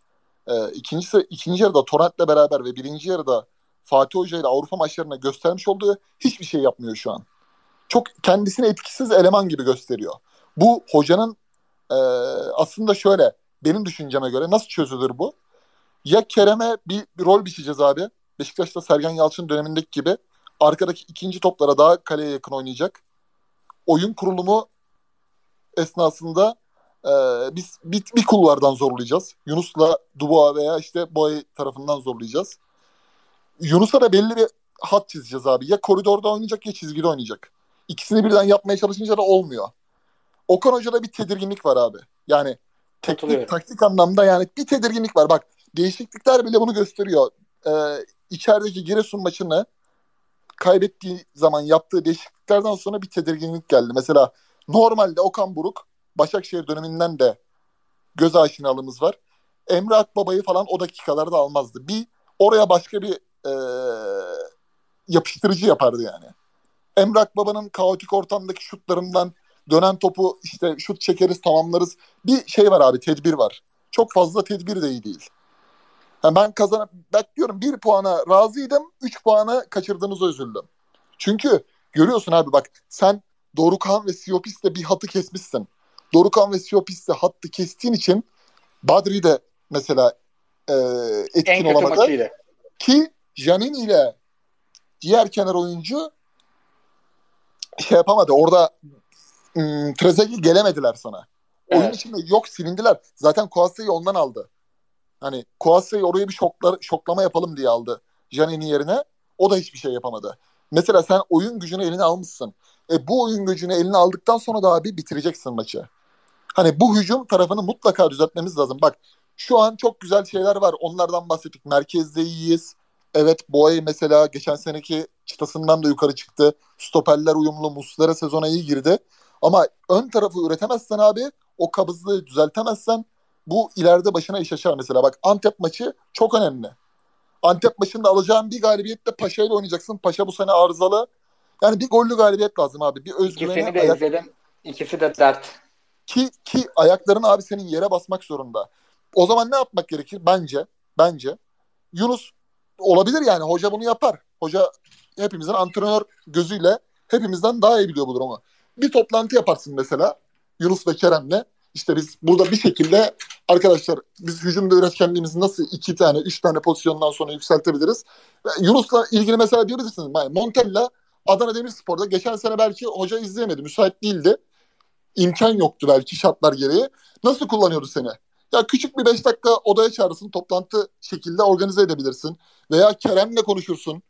e, ikinci, ikinci yarıda Torrent'le beraber ve birinci yarıda Fatih Hoca ile Avrupa maçlarına göstermiş olduğu hiçbir şey yapmıyor şu an. Çok kendisini etkisiz eleman gibi gösteriyor. Bu hocanın e, aslında şöyle benim düşünceme göre nasıl çözülür bu? Ya Kerem'e bir, bir rol biçeceğiz abi. Beşiktaş'ta Sergen Yalçın dönemindeki gibi arkadaki ikinci toplara daha kaleye yakın oynayacak. Oyun kurulumu esnasında e, biz bir, bir kulvardan zorlayacağız. Yunus'la Dubois veya işte Boy tarafından zorlayacağız. Yunus'a da belli bir hat çizeceğiz abi. Ya koridorda oynayacak ya çizgide oynayacak. İkisini birden yapmaya çalışınca da olmuyor. Okan Hoca'da bir tedirginlik var abi. Yani teknik, taktik anlamda yani bir tedirginlik var. Bak değişiklikler bile bunu gösteriyor. Ee, içerideki Giresun maçını kaybettiği zaman yaptığı değişikliklerden sonra bir tedirginlik geldi. Mesela normalde Okan Buruk Başakşehir döneminden de göz aşinalığımız var. Emre Akbaba'yı falan o dakikalarda almazdı. Bir oraya başka bir e, yapıştırıcı yapardı yani. Emre Akbaba'nın kaotik ortamdaki şutlarından dönen topu işte şut çekeriz tamamlarız. Bir şey var abi tedbir var. Çok fazla tedbir de iyi değil. Yani ben kazan bekliyorum bir puana razıydım. Üç puana kaçırdığınıza üzüldüm. Çünkü görüyorsun abi bak sen Dorukan ve Siopis'le bir hatı kesmişsin. Dorukan ve Siopis'le hattı kestiğin için Badri de mesela e, etkin En olamadı. Ki Janin ile diğer kenar oyuncu şey yapamadı. Orada ım, Trezeguet gelemediler sana. Oyun Evet. içinde yok silindiler. Zaten Kuasa'yı ondan aldı. Hani Kuasa'yı oraya bir şoklar, şoklama yapalım diye aldı Janin'in yerine. O da hiçbir şey yapamadı. Mesela sen oyun gücünü eline almışsın. E bu oyun gücünü eline aldıktan sonra da abi bitireceksin maçı. Hani bu hücum tarafını mutlaka düzeltmemiz lazım. Bak şu an çok güzel şeyler var. Onlardan bahsettik. Merkezde iyiyiz. Evet Boye mesela geçen seneki çıtasından da yukarı çıktı. Stoperler uyumlu. Muslera sezona iyi girdi. Ama ön tarafı üretemezsen abi o kabızlığı düzeltemezsen bu ileride başına iş açar mesela. Bak Antep maçı çok önemli. Antep maçında alacağın bir galibiyetle Paşa ile oynayacaksın. Paşa bu sene arızalı. Yani bir gollü galibiyet lazım abi. Bir özgüveni İkisini de ayak- izledim. İkisi de dert. ki ki ayakların abi senin yere basmak zorunda. O zaman ne yapmak gerekir? Bence bence Yunus olabilir yani hoca bunu yapar. Hoca hepimizin antrenör gözüyle hepimizden daha iyi biliyor bu durumu. Bir toplantı yaparsın mesela Yunus ve Kerem'le. İşte biz burada bir şekilde arkadaşlar biz hücumda üretkenliğimizi nasıl iki tane, üç tane pozisyondan sonra yükseltebiliriz? Yunus'la ilgili mesela diyebilirsiniz. Yani Montella Adana Demirspor'da geçen sene belki hoca izleyemedi. Müsait değildi imkan yoktu belki şartlar gereği. Nasıl kullanıyordu seni? Ya küçük bir 5 dakika odaya çağırırsın, toplantı şekilde organize edebilirsin. Veya Kerem'le konuşursun.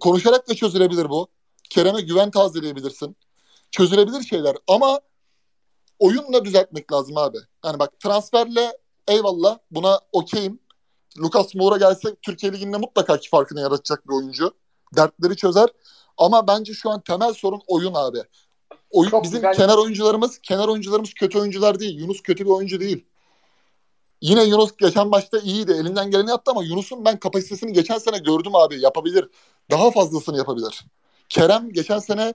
Konuşarak da çözülebilir bu. Kerem'e güven tazeleyebilirsin. Çözülebilir şeyler ama oyunla düzeltmek lazım abi. Yani bak transferle eyvallah buna okeyim. Lucas Moura gelse Türkiye Ligi'nde mutlaka ki farkını yaratacak bir oyuncu. Dertleri çözer. Ama bence şu an temel sorun oyun abi. Oyun, Çok bizim güzel. kenar oyuncularımız kenar oyuncularımız kötü oyuncular değil. Yunus kötü bir oyuncu değil. Yine Yunus geçen maçta iyiydi. Elinden geleni yaptı ama Yunus'un ben kapasitesini geçen sene gördüm abi. Yapabilir. Daha fazlasını yapabilir. Kerem geçen sene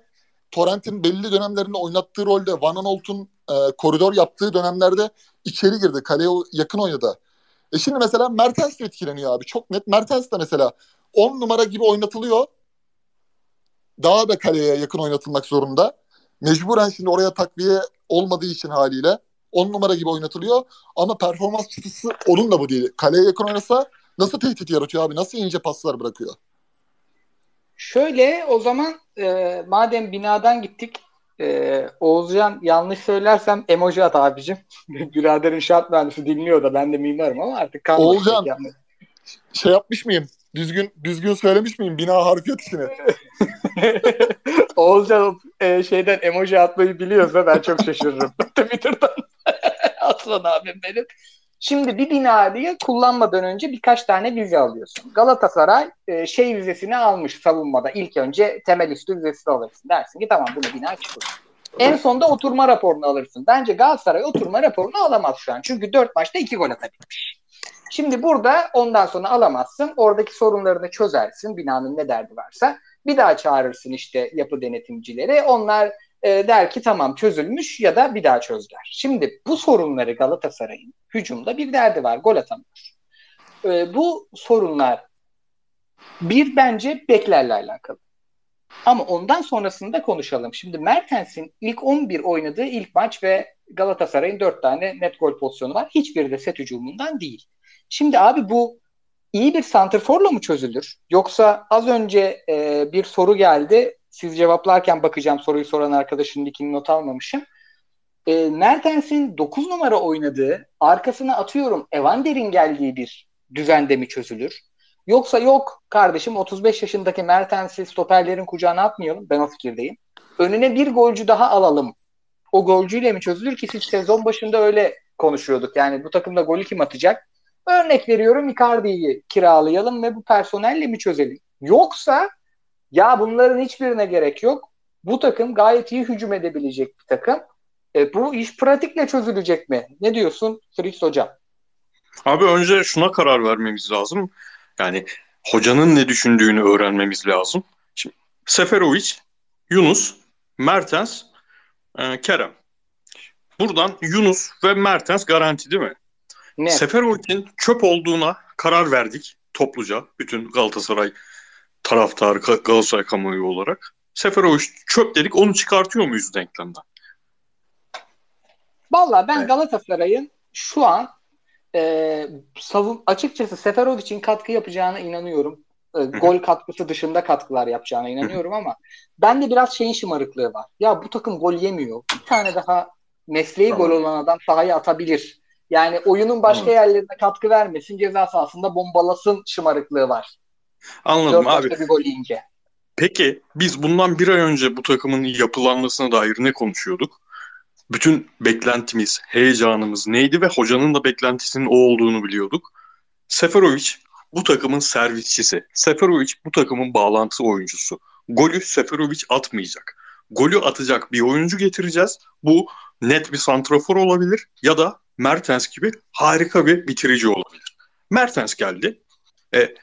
Torrent'in belli dönemlerinde oynattığı rolde Van Aanholt'un e, koridor yaptığı dönemlerde içeri girdi. Kaleye yakın oynadı. E şimdi mesela Mertens de etkileniyor abi. Çok net. Mertens de mesela 10 numara gibi oynatılıyor. Daha da kaleye yakın oynatılmak zorunda. Mecburen şimdi oraya takviye olmadığı için haliyle 10 numara gibi oynatılıyor. Ama performans çıtısı onun da bu değil. Kaleye yakın oynasa nasıl tehdit yaratıyor abi? Nasıl ince paslar bırakıyor? Şöyle o zaman e, madem binadan gittik e, Oğuzcan yanlış söylersem emoji at abicim. Birader inşaat mühendisi dinliyor da ben de mimarım ama artık kalmadı. Oğuzcan. Şey yapmış mıyım? Düzgün düzgün söylemiş miyim bina harfiyat işini? Oğuzcan e, şeyden emoji atmayı biliyorsa ben çok şaşırırım. Twitter'dan. Aslan abim benim. Şimdi bir binayı kullanmadan önce birkaç tane vize alıyorsun. Galatasaray e, şey vizesini almış savunmada. İlk önce temel üstü vizesini alırsın. Dersin ki tamam bunu bina çıkıyor. En sonda oturma raporunu alırsın. Bence Galatasaray oturma raporunu alamaz şu an. Çünkü 4 maçta 2 gol atabilmiş. Şimdi burada ondan sonra alamazsın. Oradaki sorunlarını çözersin. Binanın ne derdi varsa. Bir daha çağırırsın işte yapı denetimcileri. Onlar e, der ki tamam çözülmüş ya da bir daha çözler. Şimdi bu sorunları Galatasaray'ın hücumda bir derdi var. Gol atamıyor. E, bu sorunlar bir bence beklerle alakalı. Ama ondan sonrasında konuşalım. Şimdi Mertens'in ilk 11 oynadığı ilk maç ve Galatasaray'ın 4 tane net gol pozisyonu var. Hiçbiri de set hücumundan değil. Şimdi abi bu iyi bir santrforla mı çözülür? Yoksa az önce e, bir soru geldi. Siz cevaplarken bakacağım soruyu soran arkadaşın nickini not almamışım. E, Mertens'in 9 numara oynadığı, arkasına atıyorum Evander'in geldiği bir düzende mi çözülür? Yoksa yok kardeşim 35 yaşındaki Mertens'i stoperlerin kucağına atmayalım. Ben o fikirdeyim. Önüne bir golcü daha alalım. O golcüyle mi çözülür ki siz sezon başında öyle konuşuyorduk. Yani bu takımda golü kim atacak? Örnek veriyorum Icardi'yi kiralayalım ve bu personelle mi çözelim? Yoksa ya bunların hiçbirine gerek yok. Bu takım gayet iyi hücum edebilecek bir takım. E, bu iş pratikle çözülecek mi? Ne diyorsun Fritz Hocam? Abi önce şuna karar vermemiz lazım. Yani hocanın ne düşündüğünü öğrenmemiz lazım. Şimdi Seferovic, Yunus, Mertens, e, Kerem. Buradan Yunus ve Mertens garanti değil mi? Ne? Seferovic'in çöp olduğuna karar verdik topluca. Bütün Galatasaray taraftarı, Ga- Galatasaray kamuoyu olarak. Seferovic çöp dedik onu çıkartıyor muyuz denklemden? Valla ben Evet. Galatasaray'ın şu an e, savun açıkçası Seferovic'in katkı yapacağına inanıyorum. E, gol katkısı dışında katkılar yapacağına inanıyorum ama bende biraz şeyin şımarıklığı var. Ya bu takım gol yemiyor. Bir tane daha mesleği gol olan adam sahaya atabilir. Yani oyunun başka Tamam. yerlerine katkı vermesin, ceza sahasında bombalasın şımarıklığı var. Anladım Dört abi. bir gol yiyince. Peki biz bundan bir ay önce bu takımın yapılanmasına dair ne konuşuyorduk? Bütün beklentimiz, heyecanımız neydi ve hocanın da beklentisinin o olduğunu biliyorduk. Seferovic bu takımın servisçisi. Seferovic bu takımın bağlantı oyuncusu. Golü Seferovic atmayacak. Golü atacak bir oyuncu getireceğiz. Bu net bir santrafor olabilir ya da Mertens gibi harika bir bitirici olabilir. Mertens geldi. E,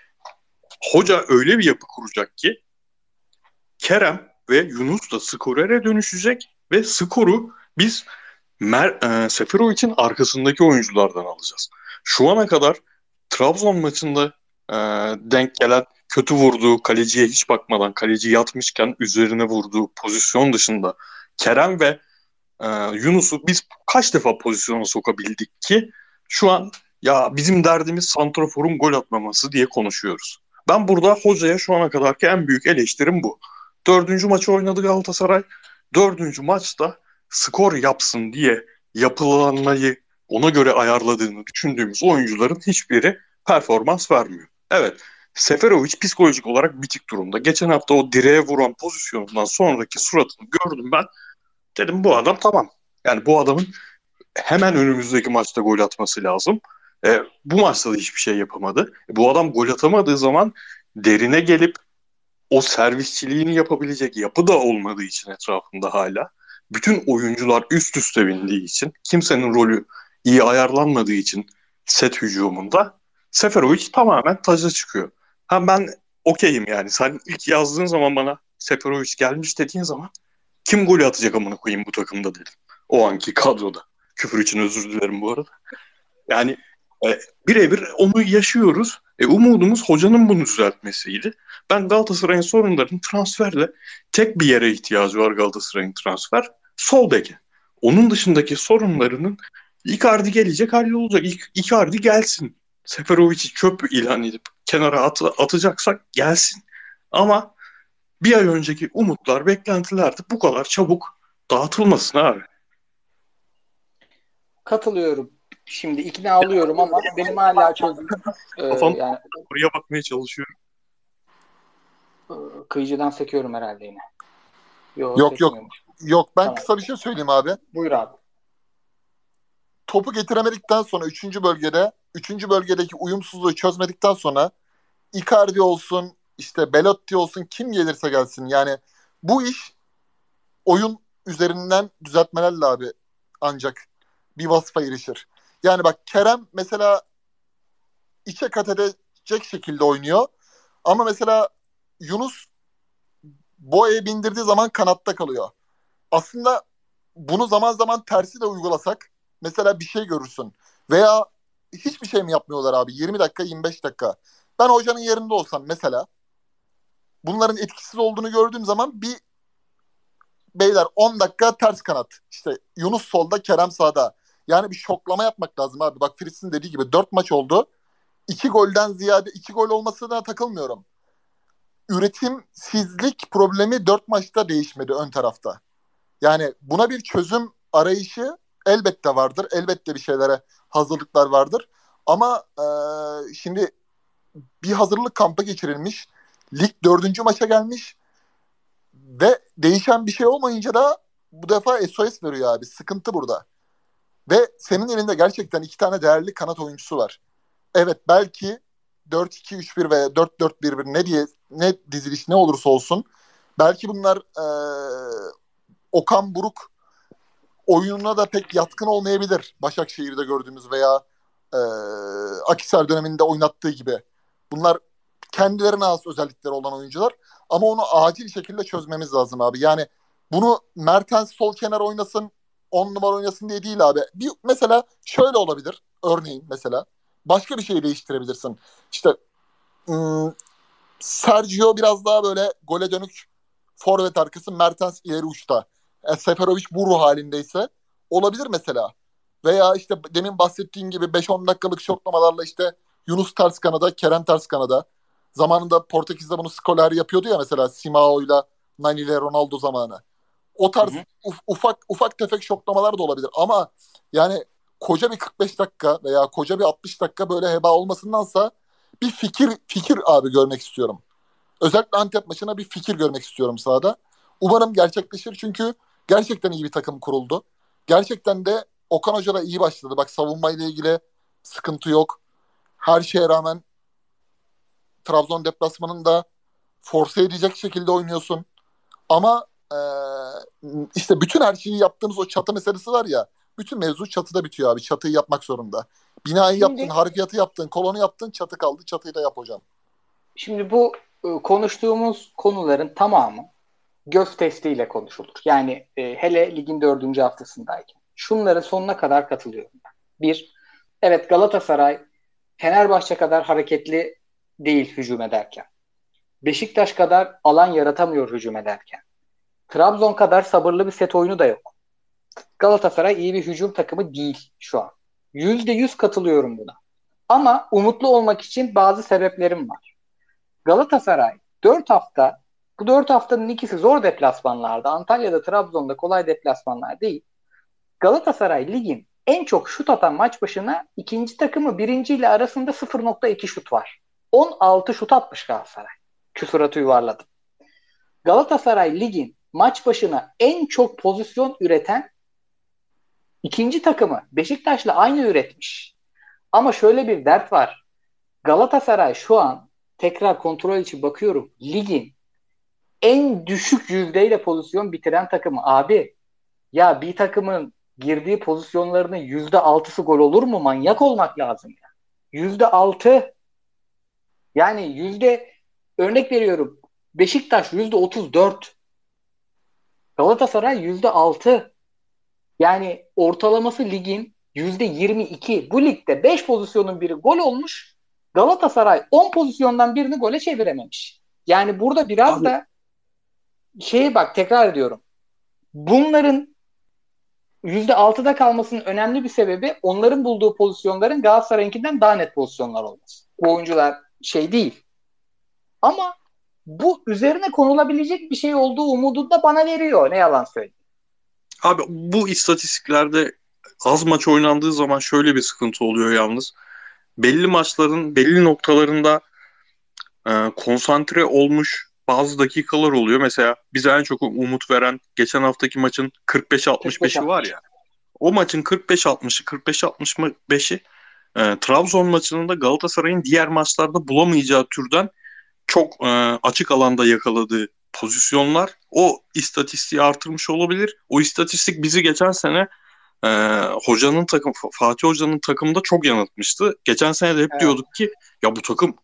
hoca öyle bir yapı kuracak ki Kerem ve Yunus da skorere dönüşecek ve skoru biz Mer e, Seferovic'in arkasındaki oyunculardan alacağız. Şu ana kadar Trabzon maçında e, denk gelen kötü vurduğu kaleciye hiç bakmadan kaleci yatmışken üzerine vurduğu pozisyon dışında Kerem ve e, Yunus'u biz kaç defa pozisyona sokabildik ki şu an ya bizim derdimiz santraforun gol atmaması diye konuşuyoruz. Ben burada hocaya şu ana kadarki en büyük eleştirim bu. Dördüncü maçı oynadı Galatasaray. Dördüncü maçta skor yapsın diye yapılanmayı ona göre ayarladığını düşündüğümüz oyuncuların hiçbiri performans vermiyor. Evet Seferovic psikolojik olarak bitik durumda. Geçen hafta o direğe vuran pozisyonundan sonraki suratını gördüm ben. Dedim bu adam tamam. Yani bu adamın hemen önümüzdeki maçta gol atması lazım. E, bu maçta da hiçbir şey yapamadı. E, bu adam gol atamadığı zaman derine gelip o servisçiliğini yapabilecek yapı da olmadığı için etrafında hala. Bütün oyuncular üst üste bindiği için, kimsenin rolü iyi ayarlanmadığı için set hücumunda Seferovic tamamen taca çıkıyor. Ha ben okeyim yani. Sen ilk yazdığın zaman bana Seferovic gelmiş dediğin zaman kim golü atacak amına koyayım bu takımda dedim. O anki kadroda. Küfür için özür dilerim bu arada. Yani e, birebir onu yaşıyoruz. E, umudumuz hocanın bunu düzeltmesiydi. Ben Galatasaray'ın sorunlarının transferle tek bir yere ihtiyacı var Galatasaray'ın transfer. Sol beke. Onun dışındaki sorunlarının Icardi gelecek hallolacak. İk, Icardi gelsin. Seferovic'i çöp ilan edip kenara at, atacaksak gelsin. Ama bir ay önceki umutlar, beklentiler de bu kadar çabuk dağıtılmasın abi. Katılıyorum. Şimdi ikna oluyorum ama benim hala çözüm e, Kafam- yani Oraya bakmaya çalışıyorum. e, kıyıcıdan sekiyorum herhalde yine. Yok, yok. sekmiyormuş. Yok ben Tamam. kısa bir şey söyleyeyim abi. Buyur abi. Topu getiremedikten sonra 3. bölgede 3. bölgedeki uyumsuzluğu çözmedikten sonra Icardi olsun işte Belotti olsun kim gelirse gelsin yani bu iş oyun üzerinden düzeltmelerle abi ancak bir vasfa erişir. Yani bak Kerem mesela içe kat edecek şekilde oynuyor. Ama mesela Yunus Boya'ya bindirdiği zaman kanatta kalıyor. Aslında bunu zaman zaman tersi de uygulasak mesela bir şey görürsün. Veya hiçbir şey mi yapmıyorlar abi? 20 dakika 25 dakika. Ben hocanın yerinde olsam mesela bunların etkisiz olduğunu gördüğüm zaman bir beyler 10 dakika ters kanat. İşte Yunus solda Kerem sağda. Yani bir şoklama yapmak lazım abi. Bak Fritz'in dediği gibi 4 maç oldu. 2 golden ziyade 2 gol olmasına takılmıyorum. Üretimsizlik problemi 4 maçta değişmedi ön tarafta. Yani buna bir çözüm arayışı elbette vardır. Elbette bir şeylere hazırlıklar vardır. Ama e, şimdi bir hazırlık kampı geçirilmiş. Lig dördüncü maça gelmiş. Ve değişen bir şey olmayınca da bu defa SOS veriyor abi. Sıkıntı burada. Ve senin elinde gerçekten iki tane değerli kanat oyuncusu var. Evet belki 4-2-3-1 veya 4-4-1-1 ne diye ne diziliş ne olursa olsun belki bunlar e, Okan Buruk oyununa da pek yatkın olmayabilir. Başakşehir'de gördüğümüz veya e, Akisar döneminde oynattığı gibi. Bunlar kendilerine has özellikleri olan oyuncular. Ama onu acil şekilde çözmemiz lazım abi. Yani bunu Mertens sol kenar oynasın, 10 numara oynasın diye değil abi. Bir mesela şöyle olabilir. Örneğin mesela başka bir şey değiştirebilirsin. İşte ım, Sergio biraz daha böyle gole dönük forvet arkası Mertens ileri uçta. E, Seferovic bu ruh halindeyse olabilir mesela. Veya işte demin bahsettiğim gibi 5-10 dakikalık şoklamalarla işte Yunus ters kanada, Kerem ters kanada. Zamanında Portekiz'de bunu Scolari yapıyordu ya mesela Simao'yla Nani ile Ronaldo zamanı. O tarz Hı hı. uf- ufak ufak tefek şoklamalar da olabilir ama yani koca bir 45 dakika veya koca bir 60 dakika böyle heba olmasındansa bir fikir fikir abi görmek istiyorum. Özellikle Antep maçına bir fikir görmek istiyorum sahada. Umarım gerçekleşir çünkü gerçekten iyi bir takım kuruldu. Gerçekten de Okan Hoca da iyi başladı. Bak savunmayla ilgili sıkıntı yok. Her şeye rağmen Trabzon deplasmanında force edecek şekilde oynuyorsun. Ama eee, işte bütün her şeyi yaptığımız o çatı meselesi var ya. Bütün mevzu çatıda bitiyor abi. Çatıyı yapmak zorunda. Binayı Şimdi- yaptın, harfiyatı yaptın, kolonu yaptın, çatı kaldı. Çatıyı da yap hocam. Şimdi bu e, konuştuğumuz konuların tamamı göz testiyle konuşulur. Yani e, hele ligin dördüncü haftasındayken. Şunlara sonuna kadar katılıyorum. ben. Bir, evet Galatasaray Fenerbahçe kadar hareketli değil hücum ederken. Beşiktaş kadar alan yaratamıyor hücum ederken. Trabzon kadar sabırlı bir set oyunu da yok. Galatasaray iyi bir hücum takımı değil şu an. Yüzde yüz katılıyorum buna. Ama umutlu olmak için bazı sebeplerim var. Galatasaray 4 hafta bu 4 haftanın ikisi zor deplasmanlarda. Antalya'da, Trabzon'da kolay deplasmanlar değil. Galatasaray ligin en çok şut atan maç başına ikinci takımı birinci ile arasında 0.2 şut var. 16 şut atmış Galatasaray. Küsuratı yuvarladım. Galatasaray ligin maç başına en çok pozisyon üreten ikinci takımı Beşiktaş'la aynı üretmiş. Ama şöyle bir dert var. Galatasaray şu an tekrar kontrol için bakıyorum. Ligin en düşük yüzdeyle pozisyon bitiren takımı. Abi ya bir takımın girdiği pozisyonlarının yüzde altısı gol olur mu? Manyak olmak lazım ya. Yüzde altı yani yüzde örnek veriyorum Beşiktaş yüzde otuz dört Galatasaray yüzde altı yani ortalaması ligin yüzde yirmi iki bu ligde beş pozisyonun biri gol olmuş Galatasaray on pozisyondan birini gole çevirememiş. Yani burada biraz Abi. da şeye bak tekrar ediyorum. Bunların %6'da kalmasının önemli bir sebebi onların bulduğu pozisyonların Galatasaray'ınkinden daha net pozisyonlar olması. Bu oyuncular şey değil. Ama bu üzerine konulabilecek bir şey olduğu umudunu da bana veriyor. Ne yalan söyleyeyim. Abi bu istatistiklerde az maç oynandığı zaman şöyle bir sıkıntı oluyor yalnız. Belli maçların belli noktalarında e, konsantre olmuş bazı dakikalar oluyor. Mesela bize en çok umut veren geçen haftaki maçın 45-65'i var ya. O maçın 45-60'ı 45-65'i e, Trabzon maçının da Galatasaray'ın diğer maçlarda bulamayacağı türden çok e, açık alanda yakaladığı pozisyonlar o istatistiği artırmış olabilir. O istatistik bizi geçen sene e, hocanın takım Fatih Hoca'nın takımında çok yanıltmıştı. Geçen sene de hep Evet. diyorduk ki ya bu takım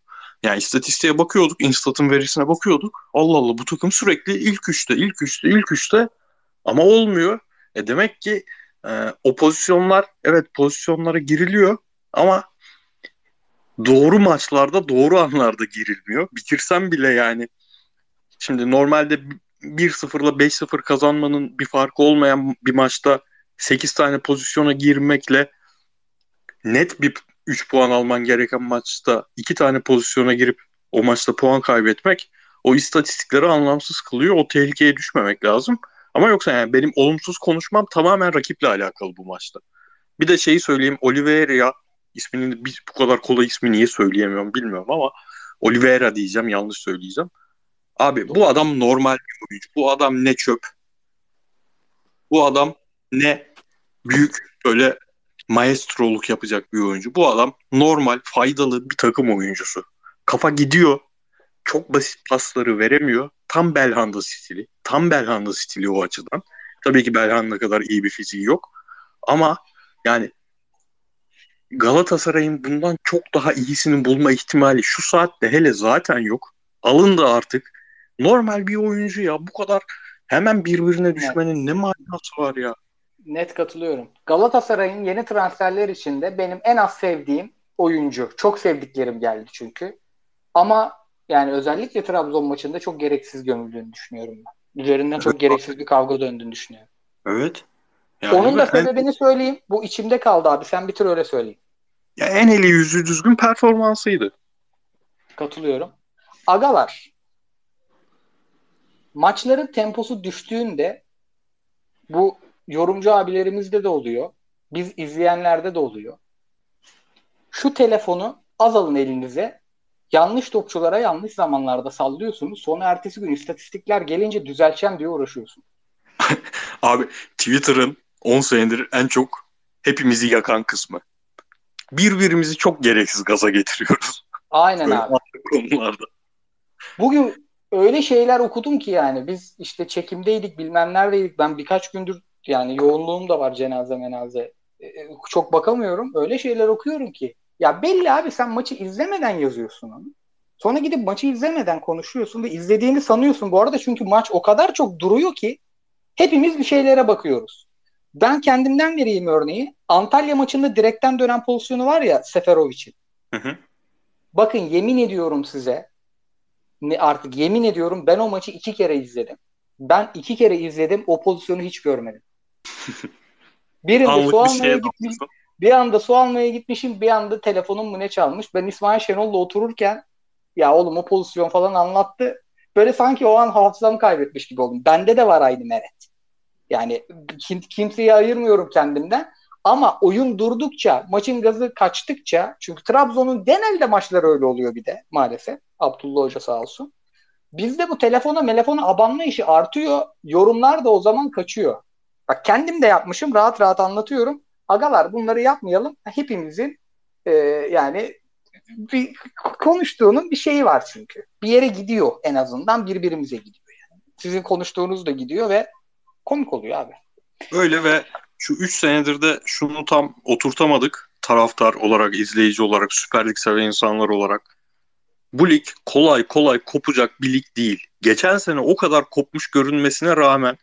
yani istatistiğe bakıyorduk, Instat'ın verisine bakıyorduk. Allah Allah bu takım sürekli ilk üçte, ilk üçte, ilk üçte ama olmuyor. E demek ki e, o pozisyonlar evet pozisyonlara giriliyor ama doğru maçlarda doğru anlarda girilmiyor. Bitirsem bile yani şimdi normalde 1-0 ile 5-0 kazanmanın bir farkı olmayan bir maçta 8 tane pozisyona girmekle net bir 3 puan alman gereken maçta 2 tane pozisyona girip o maçta puan kaybetmek o istatistikleri anlamsız kılıyor. O tehlikeye düşmemek lazım. Ama yoksa yani benim olumsuz konuşmam tamamen rakiple alakalı bu maçta. Bir de şeyi söyleyeyim. Oliveira ismini bir, bu kadar kolay ismi niye söyleyemiyorum bilmiyorum ama Oliveira diyeceğim yanlış söyleyeceğim. Abi bu adam normal bir oyuncu. Bu adam ne çöp. Bu adam ne büyük böyle maestroluk yapacak bir oyuncu. Bu adam normal, faydalı bir takım oyuncusu. Kafa gidiyor. Çok basit pasları veremiyor. Tam Belhanda stili. Tam Belhanda stili o açıdan. Tabii ki Belhanda kadar iyi bir fiziği yok. Ama yani Galatasaray'ın bundan çok daha iyisini bulma ihtimali şu saatte hele zaten yok. Alındı artık. Normal bir oyuncu ya. Bu kadar hemen birbirine düşmenin ne manası var ya? Net katılıyorum. Galatasaray'ın yeni transferler içinde benim en az sevdiğim oyuncu. Çok sevdiklerim geldi çünkü. Ama yani özellikle Trabzon maçında çok gereksiz gömüldüğünü düşünüyorum ben. Üzerinden çok Evet. gereksiz bir kavga döndüğünü düşünüyorum. Evet. Yani Onun da en- sebebini söyleyeyim. Bu içimde kaldı abi. Sen bitir öyle söyleyeyim. ya en eli yüzü düzgün performansıydı. Katılıyorum. Agalar. Maçların temposu düştüğünde bu yorumcu abilerimizde de oluyor. Biz izleyenlerde de oluyor. Şu telefonu az alın elinize. Yanlış topçulara yanlış zamanlarda sallıyorsunuz. Sonra ertesi gün istatistikler gelince düzelteceğim diye uğraşıyorsun. Abi Twitter'ın 10 senedir en çok hepimizi yakan kısmı. Birbirimizi çok gereksiz gaza getiriyoruz. Aynen Böyle abi. konularda. Bugün öyle şeyler okudum ki yani biz işte çekimdeydik bilmem neredeydik. Ben birkaç gündür yani yoğunluğum da var cenaze menaze. Ee, Çok bakamıyorum. Öyle şeyler okuyorum ki. Ya belli abi sen maçı izlemeden yazıyorsun onu. Sonra gidip maçı izlemeden konuşuyorsun ve izlediğini sanıyorsun. Bu arada çünkü maç o kadar çok duruyor ki hepimiz bir şeylere bakıyoruz. Ben kendimden vereyim örneği. Antalya maçında direkten dönen pozisyonu var ya Seferovic'in. Hı hı. Bakın yemin ediyorum size artık yemin ediyorum ben o maçı iki kere izledim. Ben iki kere izledim o pozisyonu hiç görmedim. Birinde su almaya gitmiş, bir anda su almaya gitmişim, bir anda telefonum mu ne çalmış. Ben İsmail Şenol'la otururken ya oğlum o pozisyon falan anlattı. Böyle sanki o an hafızamı kaybetmiş gibi oldum. Bende de var aynı meret. Yani kim, kimseyi ayırmıyorum kendimden. Ama oyun durdukça, maçın gazı kaçtıkça çünkü Trabzon'un genelde maçları öyle oluyor bir de maalesef. Abdullah Hoca sağ olsun. Bizde bu telefona telefona abanma işi artıyor. Yorumlar da o zaman kaçıyor. Bak kendim de yapmışım. Rahat rahat anlatıyorum. Agalar bunları yapmayalım. Hepimizin e, yani bir konuştuğunun bir şeyi var çünkü. Bir yere gidiyor en azından birbirimize gidiyor yani. Sizin konuştuğunuz da gidiyor ve komik oluyor abi. Öyle ve şu 3 senedir de şunu tam oturtamadık. Taraftar olarak, izleyici olarak, Süper Lig seven insanlar olarak. Bu lig kolay kolay kopacak bir lig değil. Geçen sene o kadar kopmuş görünmesine rağmen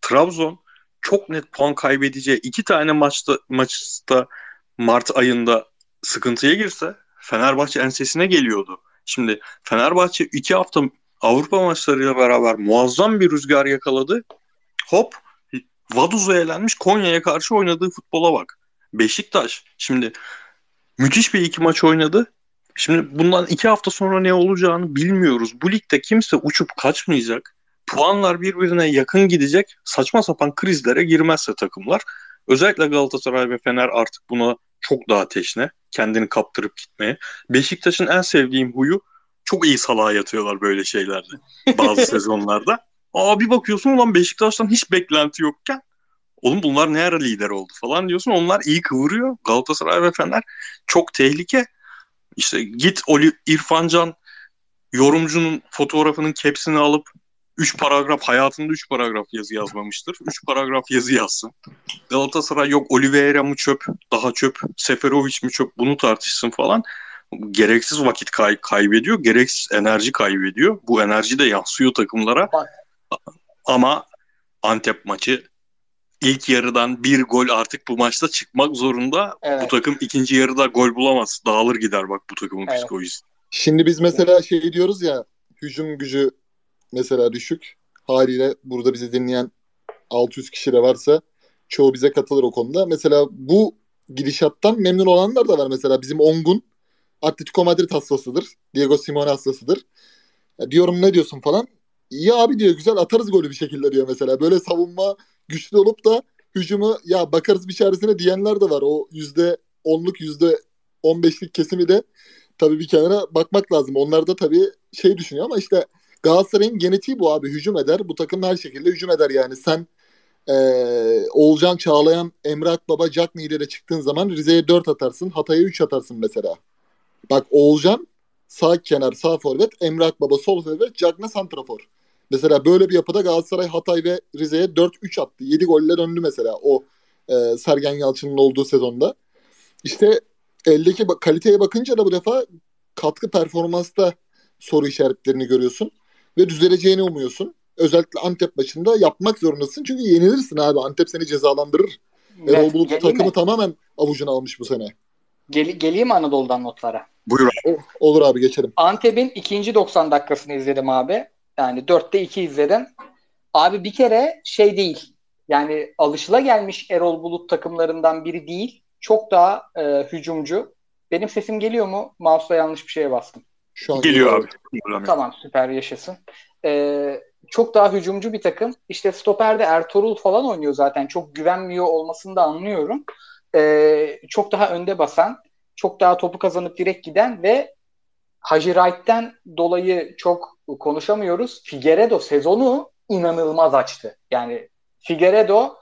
Trabzon çok net puan kaybedeceği iki tane maçta maçta Mart ayında sıkıntıya girse Fenerbahçe ensesine geliyordu. Şimdi Fenerbahçe iki hafta Avrupa maçlarıyla beraber muazzam bir rüzgar yakaladı. Hop Vaduz'a elenmiş Konya'ya karşı oynadığı futbola bak. Beşiktaş şimdi müthiş bir iki maç oynadı. Şimdi bundan iki hafta sonra ne olacağını bilmiyoruz. Bu ligde kimse uçup kaçmayacak. Puanlar birbirine yakın gidecek. Saçma sapan krizlere girmezse takımlar. Özellikle Galatasaray ve Fener artık buna çok daha teşne. Kendini kaptırıp gitmeye. Beşiktaş'ın en sevdiğim huyu çok iyi salağa yatıyorlar böyle şeylerde. Bazı sezonlarda. Aa bir bakıyorsun ulan Beşiktaş'tan hiç beklenti yokken oğlum bunlar ne ara lider oldu falan diyorsun. Onlar iyi kıvırıyor. Galatasaray ve Fener çok tehlike. İşte git Oli İrfancan yorumcunun fotoğrafının kepsini alıp 3 paragraf hayatında 3 paragraf yazı yazmamıştır. 3 paragraf yazı yazsın. Galatasaray yok Oliveira mı çöp, daha çöp, Seferovic mi çöp bunu tartışsın falan. Gereksiz vakit kay- kaybediyor, gereksiz enerji kaybediyor. Bu enerji de yansıyor takımlara. Bak. Ama Antep maçı ilk yarıdan bir gol artık bu maçta çıkmak zorunda. Evet. Bu takım ikinci yarıda gol bulamaz. Dağılır gider bak bu takımın Evet. psikolojisi. Şimdi biz mesela şey diyoruz ya hücum gücü mesela düşük. Haliyle burada bizi dinleyen 600 kişi de varsa çoğu bize katılır o konuda. Mesela bu gidişattan memnun olanlar da var. Mesela bizim Ongun Atletico Madrid hastasıdır. Diego Simeone hastasıdır. Ya diyorum ne diyorsun falan. İyi abi diyor güzel atarız golü bir şekilde diyor mesela. Böyle savunma güçlü olup da hücumu ya bakarız bir çaresine diyenler de var. O yüzde onluk yüzde on beşlik kesimi de tabii bir kenara bakmak lazım. Onlar da tabii şey düşünüyor ama işte Galatasaray'ın genetiği bu abi. Hücum eder. Bu takım her şekilde hücum eder yani. Sen eee Oğulcan Çağlayan, Emre Akbaba, Cagney ile çıktığın zaman Rize'ye 4 atarsın. Hatay'a 3 atarsın mesela. Bak Oğulcan sağ kenar, sağ forvet, Emre Akbaba sol forvet, Cagney santrafor. Mesela böyle bir yapıda Galatasaray Hatay ve Rize'ye 4-3 attı. 7 golle döndü mesela o e, Sergen Yalçın'ın olduğu sezonda. İşte eldeki ba- kaliteye bakınca da bu defa katkı performansta soru işaretlerini görüyorsun ve düzeleceğini umuyorsun. Özellikle Antep maçında yapmak zorundasın. Çünkü yenilirsin abi. Antep seni cezalandırır. Erol Bulut takımı mi? tamamen avucuna almış bu sene. Gel- geleyim Anadolu'dan notlara. Buyur O- olur abi geçelim. Antep'in ikinci 90 dakikasını izledim abi. Yani 4'te 2 izledim. Abi bir kere şey değil. Yani alışılagelmiş Erol Bulut takımlarından biri değil. Çok daha e, hücumcu. Benim sesim geliyor mu? Mouse'la yanlış bir şeye bastım. Şu an Geliyor abi. Tamam süper yaşasın. Ee, çok daha hücumcu bir takım. İşte stoperde Ertuğrul falan oynuyor zaten. Çok güvenmiyor olmasını da anlıyorum. Ee, çok daha önde basan, çok daha topu kazanıp direkt giden ve Hacı Wright'ten dolayı çok konuşamıyoruz. Figueredo sezonu inanılmaz açtı. Yani Figueredo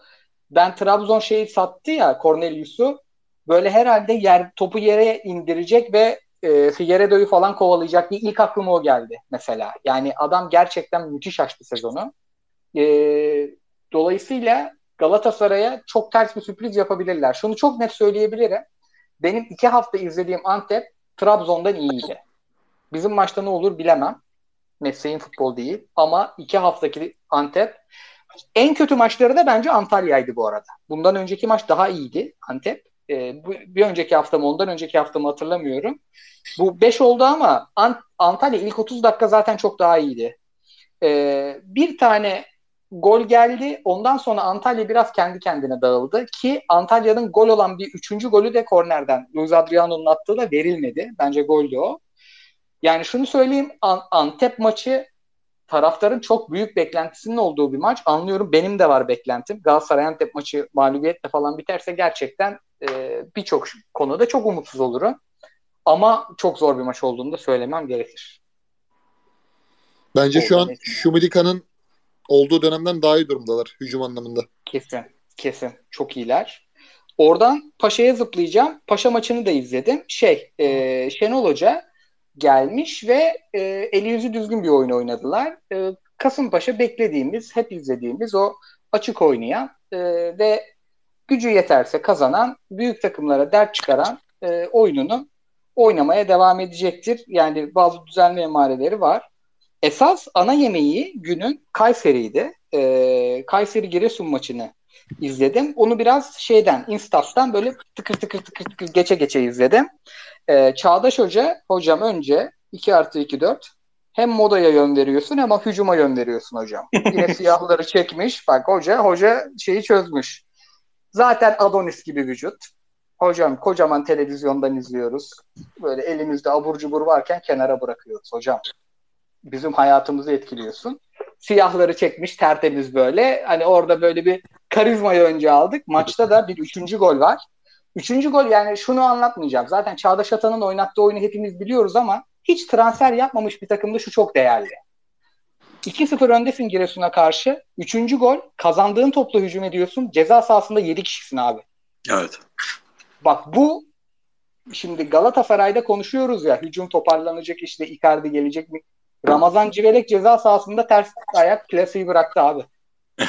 ben Trabzon şeyi sattı ya Cornelius'u böyle herhalde yer topu yere indirecek ve e, Figueredo'yu falan kovalayacak diye ilk aklıma o geldi mesela. Yani adam gerçekten müthiş açtı sezonu. E, dolayısıyla Galatasaray'a çok ters bir sürpriz yapabilirler. Şunu çok net söyleyebilirim. Benim iki hafta izlediğim Antep Trabzon'dan iyiydi. Bizim maçta ne olur bilemem. Mesleğim futbol değil. Ama iki haftaki Antep en kötü maçları da bence Antalya'ydı bu arada. Bundan önceki maç daha iyiydi Antep. Ee, bu, bir önceki hafta mı ondan önceki hafta mı hatırlamıyorum. Bu 5 oldu ama Ant- Antalya ilk 30 dakika zaten çok daha iyiydi. Ee, bir tane gol geldi. Ondan sonra Antalya biraz kendi kendine dağıldı ki Antalya'nın gol olan bir üçüncü golü de kornerden. Luis Adriano'nun attığı da verilmedi. Bence goldü o. Yani şunu söyleyeyim An- Antep maçı taraftarın çok büyük beklentisinin olduğu bir maç. Anlıyorum benim de var beklentim. Galatasaray Antep maçı mağlubiyetle falan biterse gerçekten e, birçok konuda çok umutsuz olurum. Ama çok zor bir maç olduğunu da söylemem gerekir. Bence şu an. Şumidika'nın olduğu dönemden daha iyi durumdalar hücum anlamında. Kesin. Kesin. Çok iyiler. Oradan Paşa'ya zıplayacağım. Paşa maçını da izledim. Şey, e, Şenol Hoca gelmiş ve e, eli yüzü düzgün bir oyun oynadılar. E, Kasımpaşa beklediğimiz, hep izlediğimiz o açık oynayan e, ve gücü yeterse kazanan, büyük takımlara dert çıkaran e, oyununu oynamaya devam edecektir. Yani bazı düzenli emareleri var. Esas ana yemeği günün Kayseri'ydi. E, Kayseri Giresun maçını izledim. Onu biraz şeyden, Instas'tan böyle tıkır tıkır tıkır tıkır geçe geçe izledim. Ee, Çağdaş Hoca, hocam önce 2 artı 2 4 hem modaya yön veriyorsun hem hücuma yön veriyorsun hocam. Yine siyahları çekmiş. Bak hoca, hoca şeyi çözmüş. Zaten Adonis gibi vücut. Hocam kocaman televizyondan izliyoruz. Böyle elimizde abur cubur varken kenara bırakıyoruz hocam. Bizim hayatımızı etkiliyorsun. Siyahları çekmiş tertemiz böyle. Hani orada böyle bir karizmayı önce aldık. Maçta da bir üçüncü gol var. Üçüncü gol yani şunu anlatmayacağım. Zaten Çağdaş Atan'ın oynattığı oyunu hepimiz biliyoruz ama hiç transfer yapmamış bir takımda şu çok değerli. 2-0 öndesin Giresun'a karşı. Üçüncü gol kazandığın topla hücum ediyorsun. Ceza sahasında 7 kişisin abi. Evet. Bak bu şimdi Galatasaray'da konuşuyoruz ya hücum toparlanacak işte Icardi gelecek mi? Ramazan Civelek ceza sahasında ters ayak plaseyi bıraktı abi.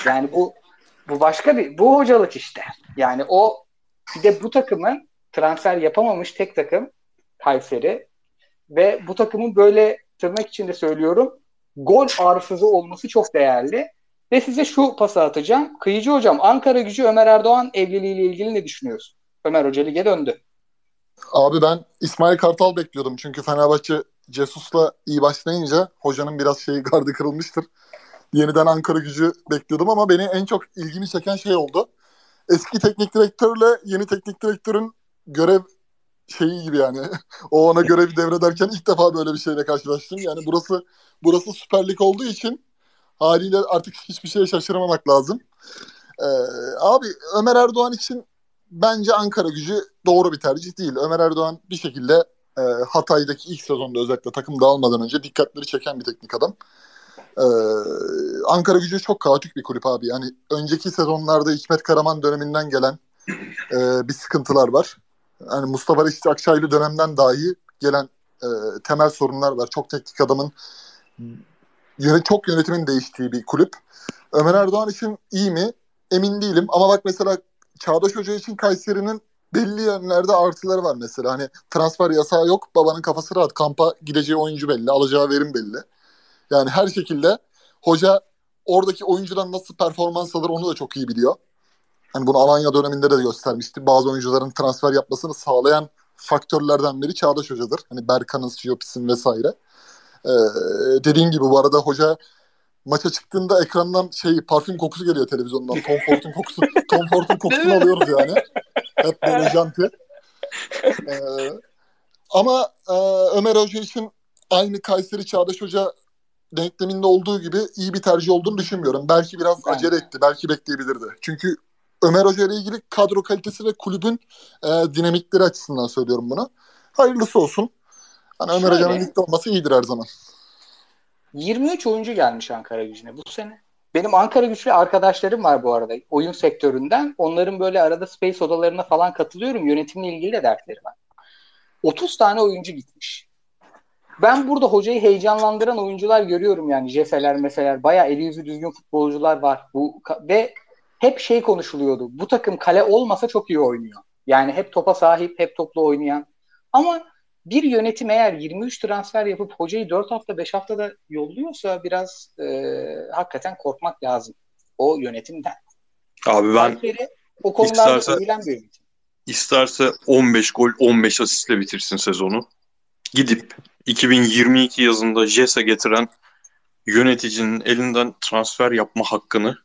Yani bu bu başka bir bu hocalık işte. Yani o bir de bu takımın transfer yapamamış tek takım Kayseri ve bu takımın böyle tırnak içinde söylüyorum gol arsızı olması çok değerli. Ve size şu pası atacağım. Kıyıcı hocam Ankara gücü Ömer Erdoğan evliliğiyle ilgili ne düşünüyorsun? Ömer Hoca lige döndü. Abi ben İsmail Kartal bekliyordum. Çünkü Fenerbahçe Cesus'la iyi başlayınca hocanın biraz şeyi gardı kırılmıştır. Yeniden Ankara gücü bekliyordum ama beni en çok ilgimi çeken şey oldu. Eski teknik direktörle yeni teknik direktörün görev şeyi gibi yani. o ona görevi devrederken ilk defa böyle bir şeyle karşılaştım. Yani burası burası Süper Lig olduğu için haliyle artık hiçbir şeye şaşırmamak lazım. Ee, abi Ömer Erdoğan için bence Ankara gücü doğru bir tercih değil. Ömer Erdoğan bir şekilde e, Hatay'daki ilk sezonda özellikle takım dağılmadan önce dikkatleri çeken bir teknik adam. Ee, Ankara gücü çok kaotik bir kulüp abi. Yani önceki sezonlarda Hikmet Karaman döneminden gelen e, bir sıkıntılar var. Yani Mustafa Reşit Akçaylı dönemden dahi gelen e, temel sorunlar var. Çok teknik adamın yönet çok yönetimin değiştiği bir kulüp. Ömer Erdoğan için iyi mi? Emin değilim. Ama bak mesela Çağdaş Hoca için Kayseri'nin belli yönlerde artıları var mesela. Hani transfer yasağı yok. Babanın kafası rahat. Kampa gideceği oyuncu belli. Alacağı verim belli. Yani her şekilde hoca oradaki oyuncudan nasıl performans alır onu da çok iyi biliyor. Hani bunu Alanya döneminde de göstermişti. Bazı oyuncuların transfer yapmasını sağlayan faktörlerden biri Çağdaş Hoca'dır. Hani Berkan'ın, Siyopis'in vesaire. Ee, dediğin gibi bu arada hoca maça çıktığında ekrandan şey parfüm kokusu geliyor televizyondan. Tom Ford'un kokusu. Tom Ford'un kokusunu alıyoruz yani. Hep böyle janti. Ee, ama e, Ömer Hoca için aynı Kayseri Çağdaş Hoca denkleminde olduğu gibi iyi bir tercih olduğunu düşünmüyorum. Belki biraz Evet. acele etti. Belki bekleyebilirdi. Çünkü Ömer Hoca ile ilgili kadro kalitesi ve kulübün e, dinamikleri açısından söylüyorum bunu. Hayırlısı olsun. Hani Ömer. Hoca'nın ligde olması iyidir her zaman. 23 oyuncu gelmiş Ankara gücüne bu sene. Benim Ankara güçlü arkadaşlarım var bu arada oyun sektöründen. Onların böyle arada space odalarına falan katılıyorum. Yönetimle ilgili de dertleri var. 30 tane oyuncu gitmiş. Ben burada hocayı heyecanlandıran oyuncular görüyorum yani. Jeseler mesela bayağı eli yüzü düzgün futbolcular var. Bu ve hep şey konuşuluyordu. Bu takım kale olmasa çok iyi oynuyor. Yani hep topa sahip, hep toplu oynayan. Ama bir yönetim eğer 23 transfer yapıp hocayı 4 hafta 5 haftada yolluyorsa biraz e, hakikaten korkmak lazım o yönetimden. Abi ben Kayseri o konularda isterse- bir yönetim. isterse 15 gol 15 asistle bitirsin sezonu. Gidip 2022 yazında Jesse getiren yöneticinin elinden transfer yapma hakkını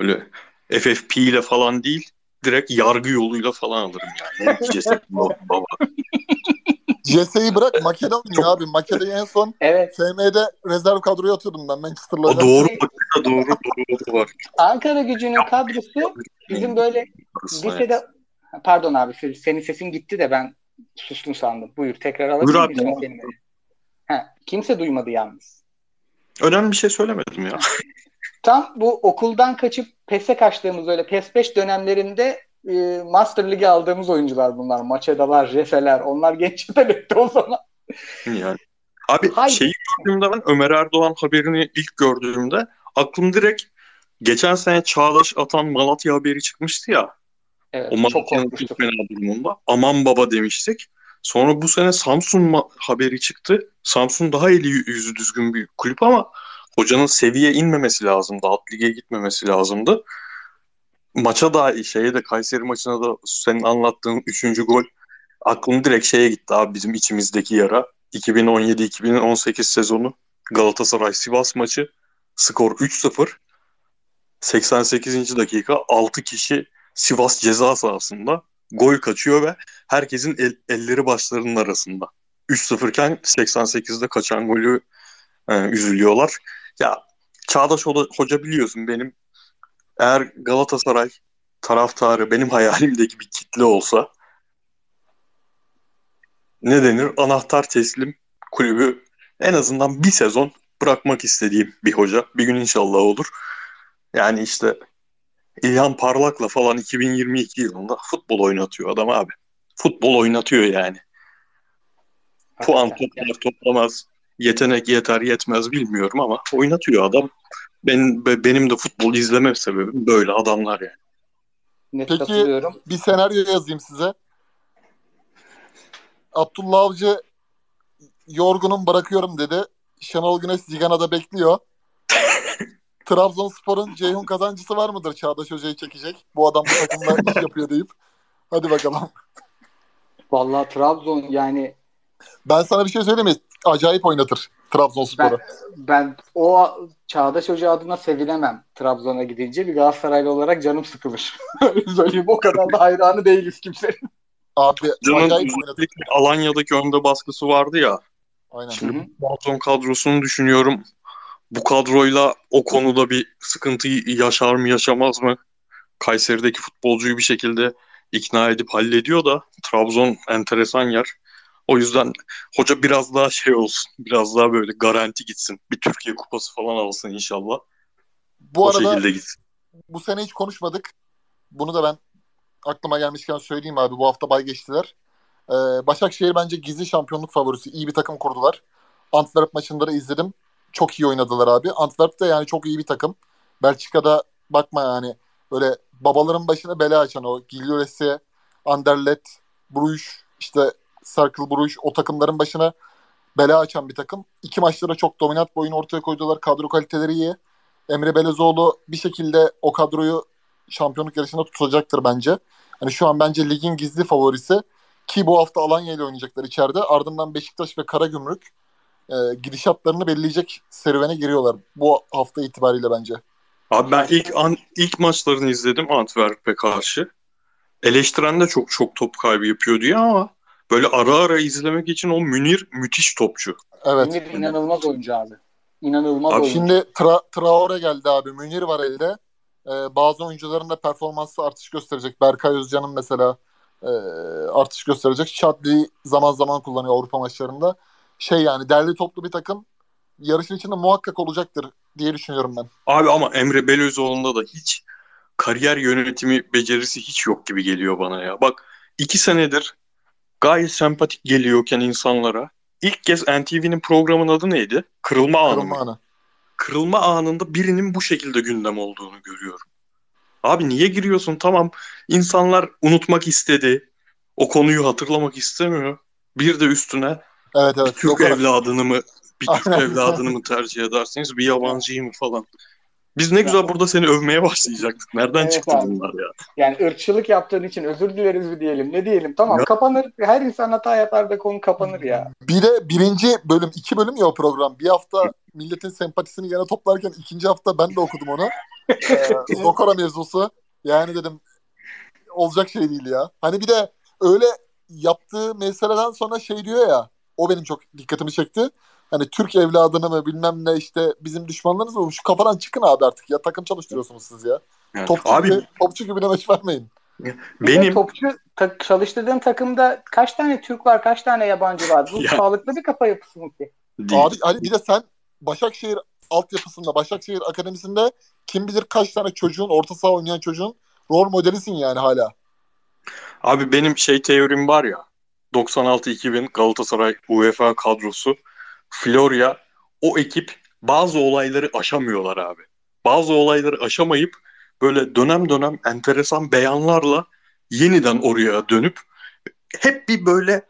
böyle FFP ile falan değil direkt yargı yoluyla falan alırım yani. Baba. CS'yi bırak Make'de oynuyor abi. Make'de en son Evet. FM'de rezerv kadroya atıyordum ben Manchester'la. O doğru bak doğru doğru var. Ankara gücünün kadrosu bizim böyle lisede pardon abi senin sesin gitti de ben sustum sandım. Buyur tekrar alabilir miyim? Ha, kimse duymadı yalnız. Önemli bir şey söylemedim ya. Tam bu okuldan kaçıp PES'e kaçtığımız öyle PES 5 dönemlerinde e, Master Ligi aldığımız oyuncular bunlar. Maçedalar, Refeler. Onlar genç yetenekti o zaman. Yani. Abi Hayır. şeyi gördüğümde ben Ömer Erdoğan haberini ilk gördüğümde aklım direkt geçen sene Çağdaş atan Malatya haberi çıkmıştı ya. Evet, O çok Malatya'nın çok fena durumunda. Aman baba demiştik. Sonra bu sene Samsun haberi çıktı. Samsun daha eli yüzü düzgün bir kulüp ama hocanın seviye inmemesi lazımdı. Alt lige gitmemesi lazımdı. Maça da şeye de Kayseri maçına da senin anlattığın 3. gol aklım direkt şeye gitti abi bizim içimizdeki yara. 2017-2018 sezonu Galatasaray Sivas maçı skor 3-0 88. dakika 6 kişi Sivas ceza sahasında gol kaçıyor ve herkesin el- elleri başlarının arasında. 3-0 iken 88'de kaçan golü e, üzülüyorlar. Ya Çağdaş Hoca biliyorsun benim eğer Galatasaray taraftarı benim hayalimdeki bir kitle olsa ne denir? Anahtar teslim kulübü en azından bir sezon bırakmak istediğim bir hoca. Bir gün inşallah olur. Yani işte İlhan Parlak'la falan 2022 yılında futbol oynatıyor adam abi. Futbol oynatıyor yani. Puan toplar toplamaz. Yetenek yeter yetmez bilmiyorum ama oynatıyor adam. Benim, be- benim de futbol izleme sebebim böyle adamlar yani. Net Peki-. Bir senaryo yazayım size. Abdullah Avcı yorgunum bırakıyorum dedi. Şenol Güneş Zigana'da bekliyor. Trabzonspor'un Ceyhun kazancısı var mıdır Çağdaş Hoca'yı çekecek? Bu adam bu takımda iş yapıyor deyip. Hadi bakalım. Vallahi Trabzon yani Ben sana bir şey söyleyeyim mi? Acayip oynatır Trabzonspor'u. ben o Çağdaş Hoca adına sevinemem Trabzon'a gidince. Bir Galatasaraylı olarak canım sıkılır. Öyle söyleyeyim. O kadar da hayranı değiliz kimsenin. Abi özellikle Alanya'daki önde baskısı vardı ya. Aynen. Şimdi Trabzon kadrosunu düşünüyorum. Bu kadroyla o konuda bir sıkıntı yaşar mı yaşamaz mı? Kayseri'deki futbolcuyu bir şekilde ikna edip hallediyor da Trabzon enteresan yer. O yüzden hoca biraz daha şey olsun. Biraz daha böyle garanti gitsin. Bir Türkiye kupası falan alsın inşallah. Bu o arada şekilde gitsin. bu sene hiç konuşmadık. Bunu da ben aklıma gelmişken söyleyeyim abi. Bu hafta bay geçtiler. Ee, Başakşehir bence gizli şampiyonluk favorisi. İyi bir takım kurdular. Antwerp maçında da izledim. Çok iyi oynadılar abi. Antwerp de yani çok iyi bir takım. Belçika'da bakma yani böyle babaların başına bela açan o Giliores'e, Anderlecht, Bruges, işte Cercle Bruges o takımların başına bela açan bir takım. İki maçta da çok dominant bir oyun ortaya koydular. Kadro kaliteleri iyi. Emre Belezoğlu bir şekilde o kadroyu şampiyonluk yarışında tutacaktır bence. Hani şu an bence ligin gizli favorisi ki bu hafta Alanya ile oynayacaklar içeride. Ardından Beşiktaş ve Karagümrük e, gidişatlarını belirleyecek serüvene giriyorlar bu hafta itibariyle bence. Abi ben ilk an, ilk maçlarını izledim Antwerp'e karşı. Eleştiren de çok çok top kaybı yapıyor diye ama böyle ara ara izlemek için o Münir müthiş topçu. Evet. Münir inanılmaz oyuncu abi. İnanılmaz Abi oyuncu. şimdi Tra- Traore geldi abi. Münir var elde. Ee, bazı oyuncuların da performansı artış gösterecek. Berkay Özcan'ın mesela e, artış gösterecek. Şadli zaman zaman kullanıyor Avrupa maçlarında. Şey yani derli toplu bir takım yarışın içinde muhakkak olacaktır diye düşünüyorum ben. Abi ama Emre Belözoğlu'nda da hiç kariyer yönetimi becerisi hiç yok gibi geliyor bana ya. Bak iki senedir gayet sempatik geliyorken insanlara ilk kez NTV'nin programın adı neydi? Kırılma Anı. Kırılma anı. Kırılma anında birinin bu şekilde gündem olduğunu görüyorum. Abi niye giriyorsun? Tamam insanlar unutmak istedi. O konuyu hatırlamak istemiyor. Bir de üstüne Evet evet. Türk Yok abi. evladını mı bir Türk evladını mı tercih edersiniz bir yabancıyı mı falan. Biz ne güzel burada seni övmeye başlayacaktık. Nereden Evet çıktı abi. bunlar ya? Yani ırkçılık yaptığın için özür dileriz mi diyelim ne diyelim tamam Ya. kapanır her insan hata yapar da konu kapanır ya. Bir de birinci bölüm, iki bölüm ya o program. Bir hafta milletin sempatisini gene toplarken ikinci hafta ben de okudum onu. Ee, Zokora mevzusu. Yani dedim olacak şey değil ya. Hani bir de öyle yaptığı meseleden sonra şey diyor ya o benim çok dikkatimi çekti. Hani Türk evladını mı bilmem ne işte bizim düşmanlarınız mı? Şu kafadan çıkın abi artık ya. Takım çalıştırıyorsunuz siz ya. Yani Topçu, abi gibi, topçu gibi demeç vermeyin. Benim topçu ta- çalıştırdığım takımda kaç tane Türk var, kaç tane yabancı var? Bu Ya. sağlıklı bir kafa yapısı mı ki? değil. Abi hani bir de sen Başakşehir altyapısında, Başakşehir akademisinde kim bilir kaç tane çocuğun, orta saha oynayan çocuğun rol modelisin yani hala. Abi benim şey teorim var ya 96-2000 Galatasaray UEFA kadrosu Florya o ekip bazı olayları aşamıyorlar abi. Bazı olayları aşamayıp böyle dönem dönem enteresan beyanlarla yeniden oraya dönüp hep bir böyle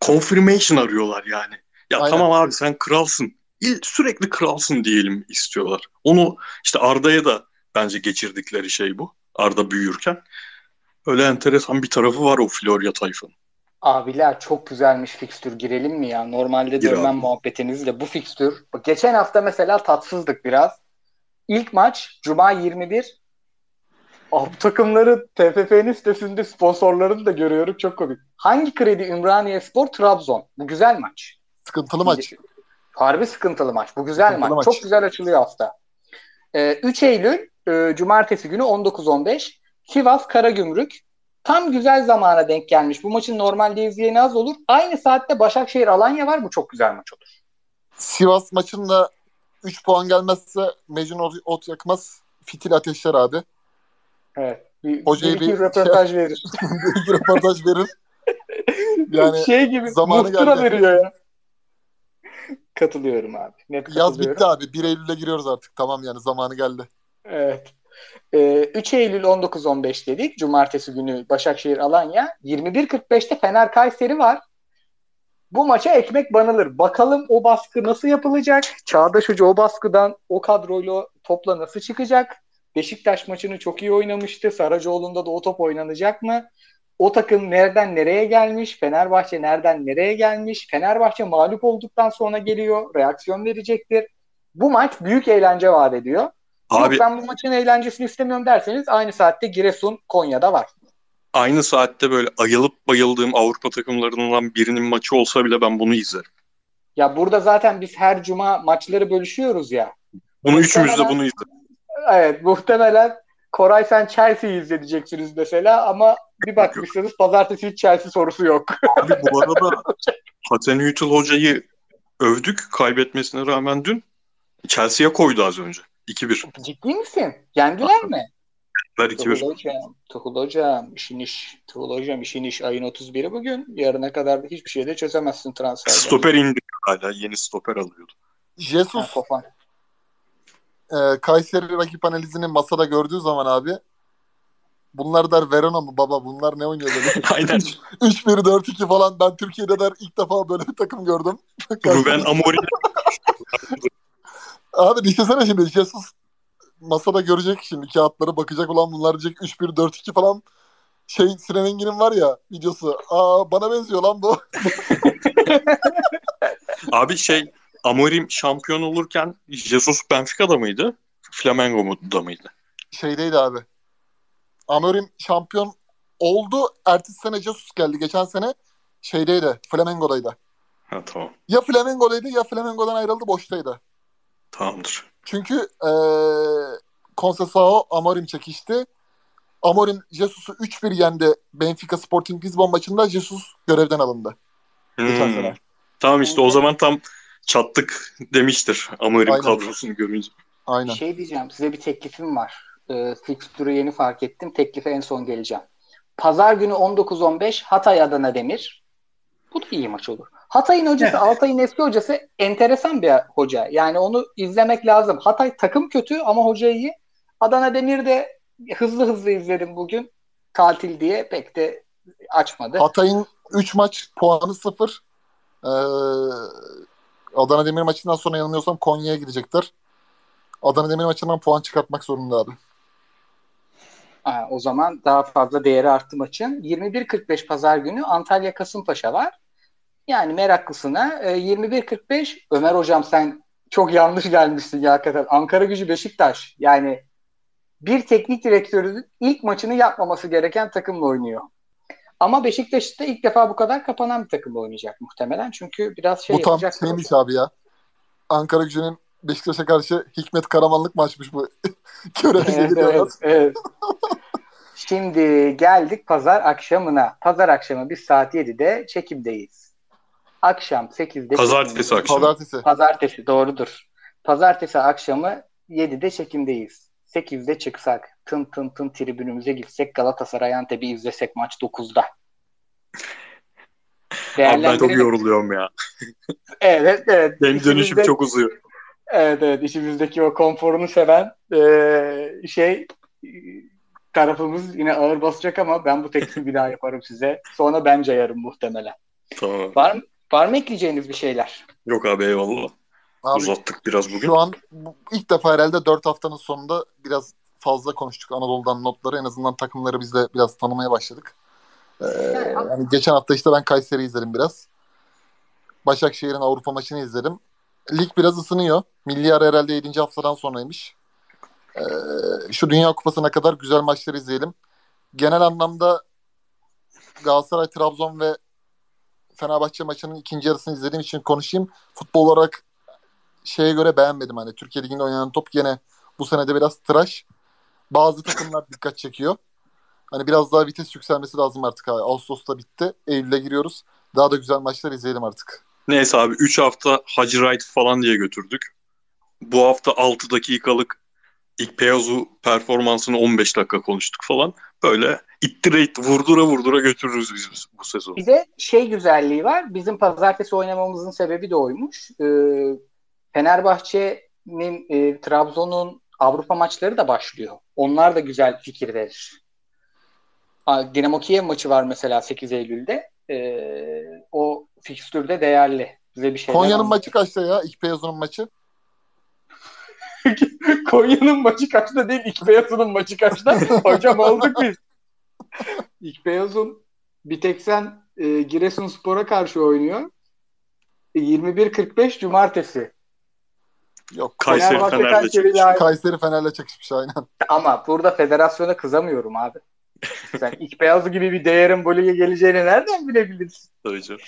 confirmation arıyorlar yani. Ya Aynen. tamam abi sen kralsın. Sürekli kralsın diyelim istiyorlar. Onu işte Arda'ya da bence geçirdikleri şey bu. Arda büyürken. Öyle enteresan bir tarafı var o Florya tayfanın. Abiler çok güzelmiş fikstür. Girelim mi ya? Normalde Gir dönmem abi. muhabbetinizle bu fikstür. Geçen hafta mesela tatsızdık biraz. İlk maç Cuma 21. Ah, bu takımları TFF'nin sitesinde sponsorlarını da görüyorum. Çok komik. Hangi kredi Ümraniye Spor Trabzon? Bu güzel maç. Sıkıntılı maç. Harbi sıkıntılı maç. Bu güzel Sıkıntılı maç. maç. Çok güzel açılıyor hafta. Ee, 3 Eylül e, Cumartesi günü 19-15 Sivas Karagümrük. Tam güzel zamana denk gelmiş. Bu maçın normalde izleyeni az olur. Aynı saatte Başakşehir Alanya var. Bu çok güzel maç olur. Sivas maçında 3 puan gelmezse Mecnun Ot- Ot yakmaz. Fitil ateşler abi. Evet. Bir, bir iki bir- röportaj verir. Bir röportaj verir. Yani şey gibi zamanı geldi. veriyor ya. Katılıyorum abi. Net Yaz katılıyorum. bitti abi. 1 Eylül'e giriyoruz artık. Tamam yani zamanı geldi. Evet. Ee, 3 Eylül 19-15 dedik. Cumartesi günü Başakşehir Alanya. 21.45'te Fener Kayseri var. Bu maça ekmek banılır. Bakalım o baskı nasıl yapılacak? Çağdaş Hoca o baskıdan o kadroyla topla nasıl çıkacak? Beşiktaş maçını çok iyi oynamıştı. Saracoğlu'nda da o top oynanacak mı? O takım nereden nereye gelmiş? Fenerbahçe nereden nereye gelmiş? Fenerbahçe mağlup olduktan sonra geliyor. Reaksiyon verecektir. Bu maç büyük eğlence vaat ediyor. Abi Yok ben bu maçın eğlencesini istemiyorum derseniz aynı saatte Giresun Konya'da var. aynı saatte böyle ayılıp bayıldığım Avrupa takımlarından birinin maçı olsa bile ben bunu izlerim. Ya burada zaten biz her cuma maçları bölüşüyoruz ya. Bunu üçümüz de bunu izlerim. Evet muhtemelen Koray sen Chelsea'yi izleyeceksiniz mesela ama bir bakmışsınız pazartesi hiç Chelsea sorusu yok. Abi bu arada Hasan Hütül hocayı övdük kaybetmesine rağmen dün Chelsea'ye koydu az önce. 2-1. Ciddi misin? Yendiler mi? Tuhul 2-1. hocam, Tuhul hocam işin iş. Tuhul hocam işin iş ayın 31'i bugün. Yarına kadar da hiçbir şey de çözemezsin transferde. Stoper indi hala. Yeni stoper alıyordu. Ha, Jesus Kofan. e, Kayseri rakip analizini masada gördüğü zaman abi bunlar der Verona mı baba bunlar ne oynuyor dedi. Aynen. 3-1-4-2 falan ben Türkiye'de der ilk defa böyle bir takım gördüm. Ruben Amorim Abi düşünsene şimdi Jesus masada görecek şimdi kağıtları bakacak olan bunlar diyecek 3-1-4-2 falan şey Sinan Engin'in var ya videosu. Aa bana benziyor lan bu. Abi şey Amorim şampiyon olurken Jesus Benfica'da mıydı? Flamengo'da mıydı? Şeydeydi abi. Amorim şampiyon oldu. Ertesi sene Jesus geldi. Geçen sene şeydeydi. Flamengo'daydı. Ha tamam. Ya Flamengo'daydı ya Flamengo'dan ayrıldı boştaydı. Tamamdır. Çünkü eee Conceição Amorim çekişti. Amorim Jesus'u 3-1 yendi Benfica Sporting Lisbon maçında Jesus görevden alındı. Hmm. Tamam işte o zaman tam çattık demiştir Amorim Aynen. kadrosunu görünce. Aynen. Şey diyeceğim size bir teklifim var. Ee, fixture'u yeni fark ettim. Teklife en son geleceğim. Pazar günü 19-15 Hatay Adana Demir. Bu da iyi maç olur. Hatay'ın hocası, Altay'ın eski hocası enteresan bir hoca. Yani onu izlemek lazım. Hatay takım kötü ama hoca iyi. Adana Demir de hızlı hızlı izledim bugün. Tatil diye pek de açmadı. Hatay'ın 3 maç puanı 0. Eee Adana Demir maçından sonra yanılmıyorsam Konya'ya gidecekler. Adana Demir maçından puan çıkartmak zorunda abi. Ha, o zaman daha fazla değeri arttı maçın. 21.45 pazar günü Antalya Kasımpaşa var. Yani meraklısına e, 21.45 Ömer hocam sen çok yanlış gelmişsin ya hakikaten. Ankara gücü Beşiktaş. Yani bir teknik direktörün ilk maçını yapmaması gereken takımla oynuyor. Ama Beşiktaş'ta ilk defa bu kadar kapanan bir takımla oynayacak muhtemelen. Çünkü biraz şey bu tam yapacak. şeymiş abi ya. Ankara gücünün Beşiktaş'a karşı Hikmet Karamanlık maçmış bu. Evet, evet, evet. Şimdi geldik pazar akşamına. Pazar akşamı biz saat 7'de çekimdeyiz. Akşam 8'de Pazartesi akşamı. Pazartesi. Pazartesi doğrudur. Pazartesi akşamı 7'de çekimdeyiz. 8'de çıksak, tın tın tın tribünümüze gitsek Galatasaray Antep'i izlesek maç 9'da. Abi ben çok yoruluyorum ya. Evet, evet. Benim dönüşüm İçimizde- çok uzuyor. Evet, evet. İçimizdeki o konforunu seven eee, şey e, tarafımız yine ağır basacak ama ben bu teklifi bir daha yaparım size. Sonra ben cayarım muhtemelen. Tamam. Var mı, var mı ekleyeceğiniz bir şeyler? Yok abi eyvallah. Abi, Uzattık biraz bugün. Şu an ilk defa herhalde 4 haftanın sonunda biraz fazla konuştuk Anadolu'dan notları. En azından takımları biz de biraz tanımaya başladık. Ee, yani geçen hafta işte ben Kayseri izledim biraz. Başakşehir'in Avrupa maçını izledim. Lig biraz ısınıyor. Milli ara herhalde 7. haftadan sonraymış. Ee, şu Dünya Kupası'na kadar güzel maçlar izleyelim. Genel anlamda Galatasaray, Trabzon ve Fenerbahçe maçının ikinci yarısını izlediğim için konuşayım. Futbol olarak şeye göre beğenmedim. Hani Türkiye Ligi'nde oynanan top gene bu senede biraz tıraş. Bazı takımlar dikkat çekiyor. Hani biraz daha vites yükselmesi lazım artık abi. Ağustos'ta bitti. Eylül'e giriyoruz. Daha da güzel maçlar izleyelim artık. Neyse abi 3 hafta Hacı Wright falan diye götürdük. Bu hafta 6 dakikalık ilk Peyazu performansını 15 dakika konuştuk falan. Böyle ittirate vurdura vurdura götürürüz biz bu sezonu. Bir de şey güzelliği var. Bizim pazartesi oynamamızın sebebi de oymuş. Ee, Fenerbahçe'nin, e, Trabzon'un Avrupa maçları da başlıyor. Onlar da güzel fikir verir. Ha, Dinamo Kiev maçı var mesela 8 Eylül'de. Ee, o fikstürde değerli. Bize bir şeyler Konya'nın maçı kaçta ya? İlk Beyazı'nın maçı. Konya'nın maçı kaçta değil, İkbeyaz'ın maçı kaçta? Hocam olduk biz. İkbeyaz'ın bir tek sen e, Giresunspor'a karşı oynuyor. E, 21.45 Cumartesi. Yok. Kayseri Fenerbahçe Fener'de Kayseri çıkmış. daha- Kayseri Fener'le çakışmış aynen. Ama burada federasyona kızamıyorum abi. Sen İkbeyazlı gibi bir değerin bu lige geleceğini nereden bilebilirsin? Tabii canım.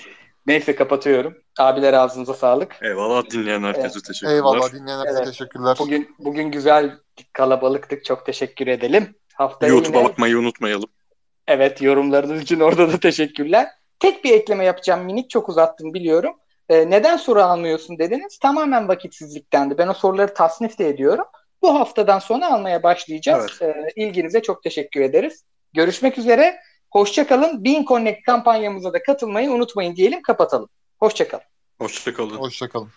Neyse kapatıyorum. Abiler ağzınıza sağlık. Eyvallah dinleyen herkese teşekkürler. Eyvallah dinleyenlere Evet. teşekkürler. Bugün bugün güzel kalabalıktık. Çok teşekkür edelim. Haftaya YouTube'a yine bakmayı unutmayalım. Evet yorumlarınız için orada da teşekkürler. Tek bir ekleme yapacağım minik çok uzattım biliyorum. Ee, neden soru almıyorsun dediniz. Tamamen vakitsizliktendi. Ben o soruları tasnif de ediyorum. Bu haftadan sonra almaya başlayacağız. Ee, ilginize çok teşekkür ederiz. Görüşmek üzere. Hoşçakalın. Bean Connect kampanyamıza da katılmayı unutmayın diyelim kapatalım. Hoşçakalın. Hoşçakalın. Hoşçakalın.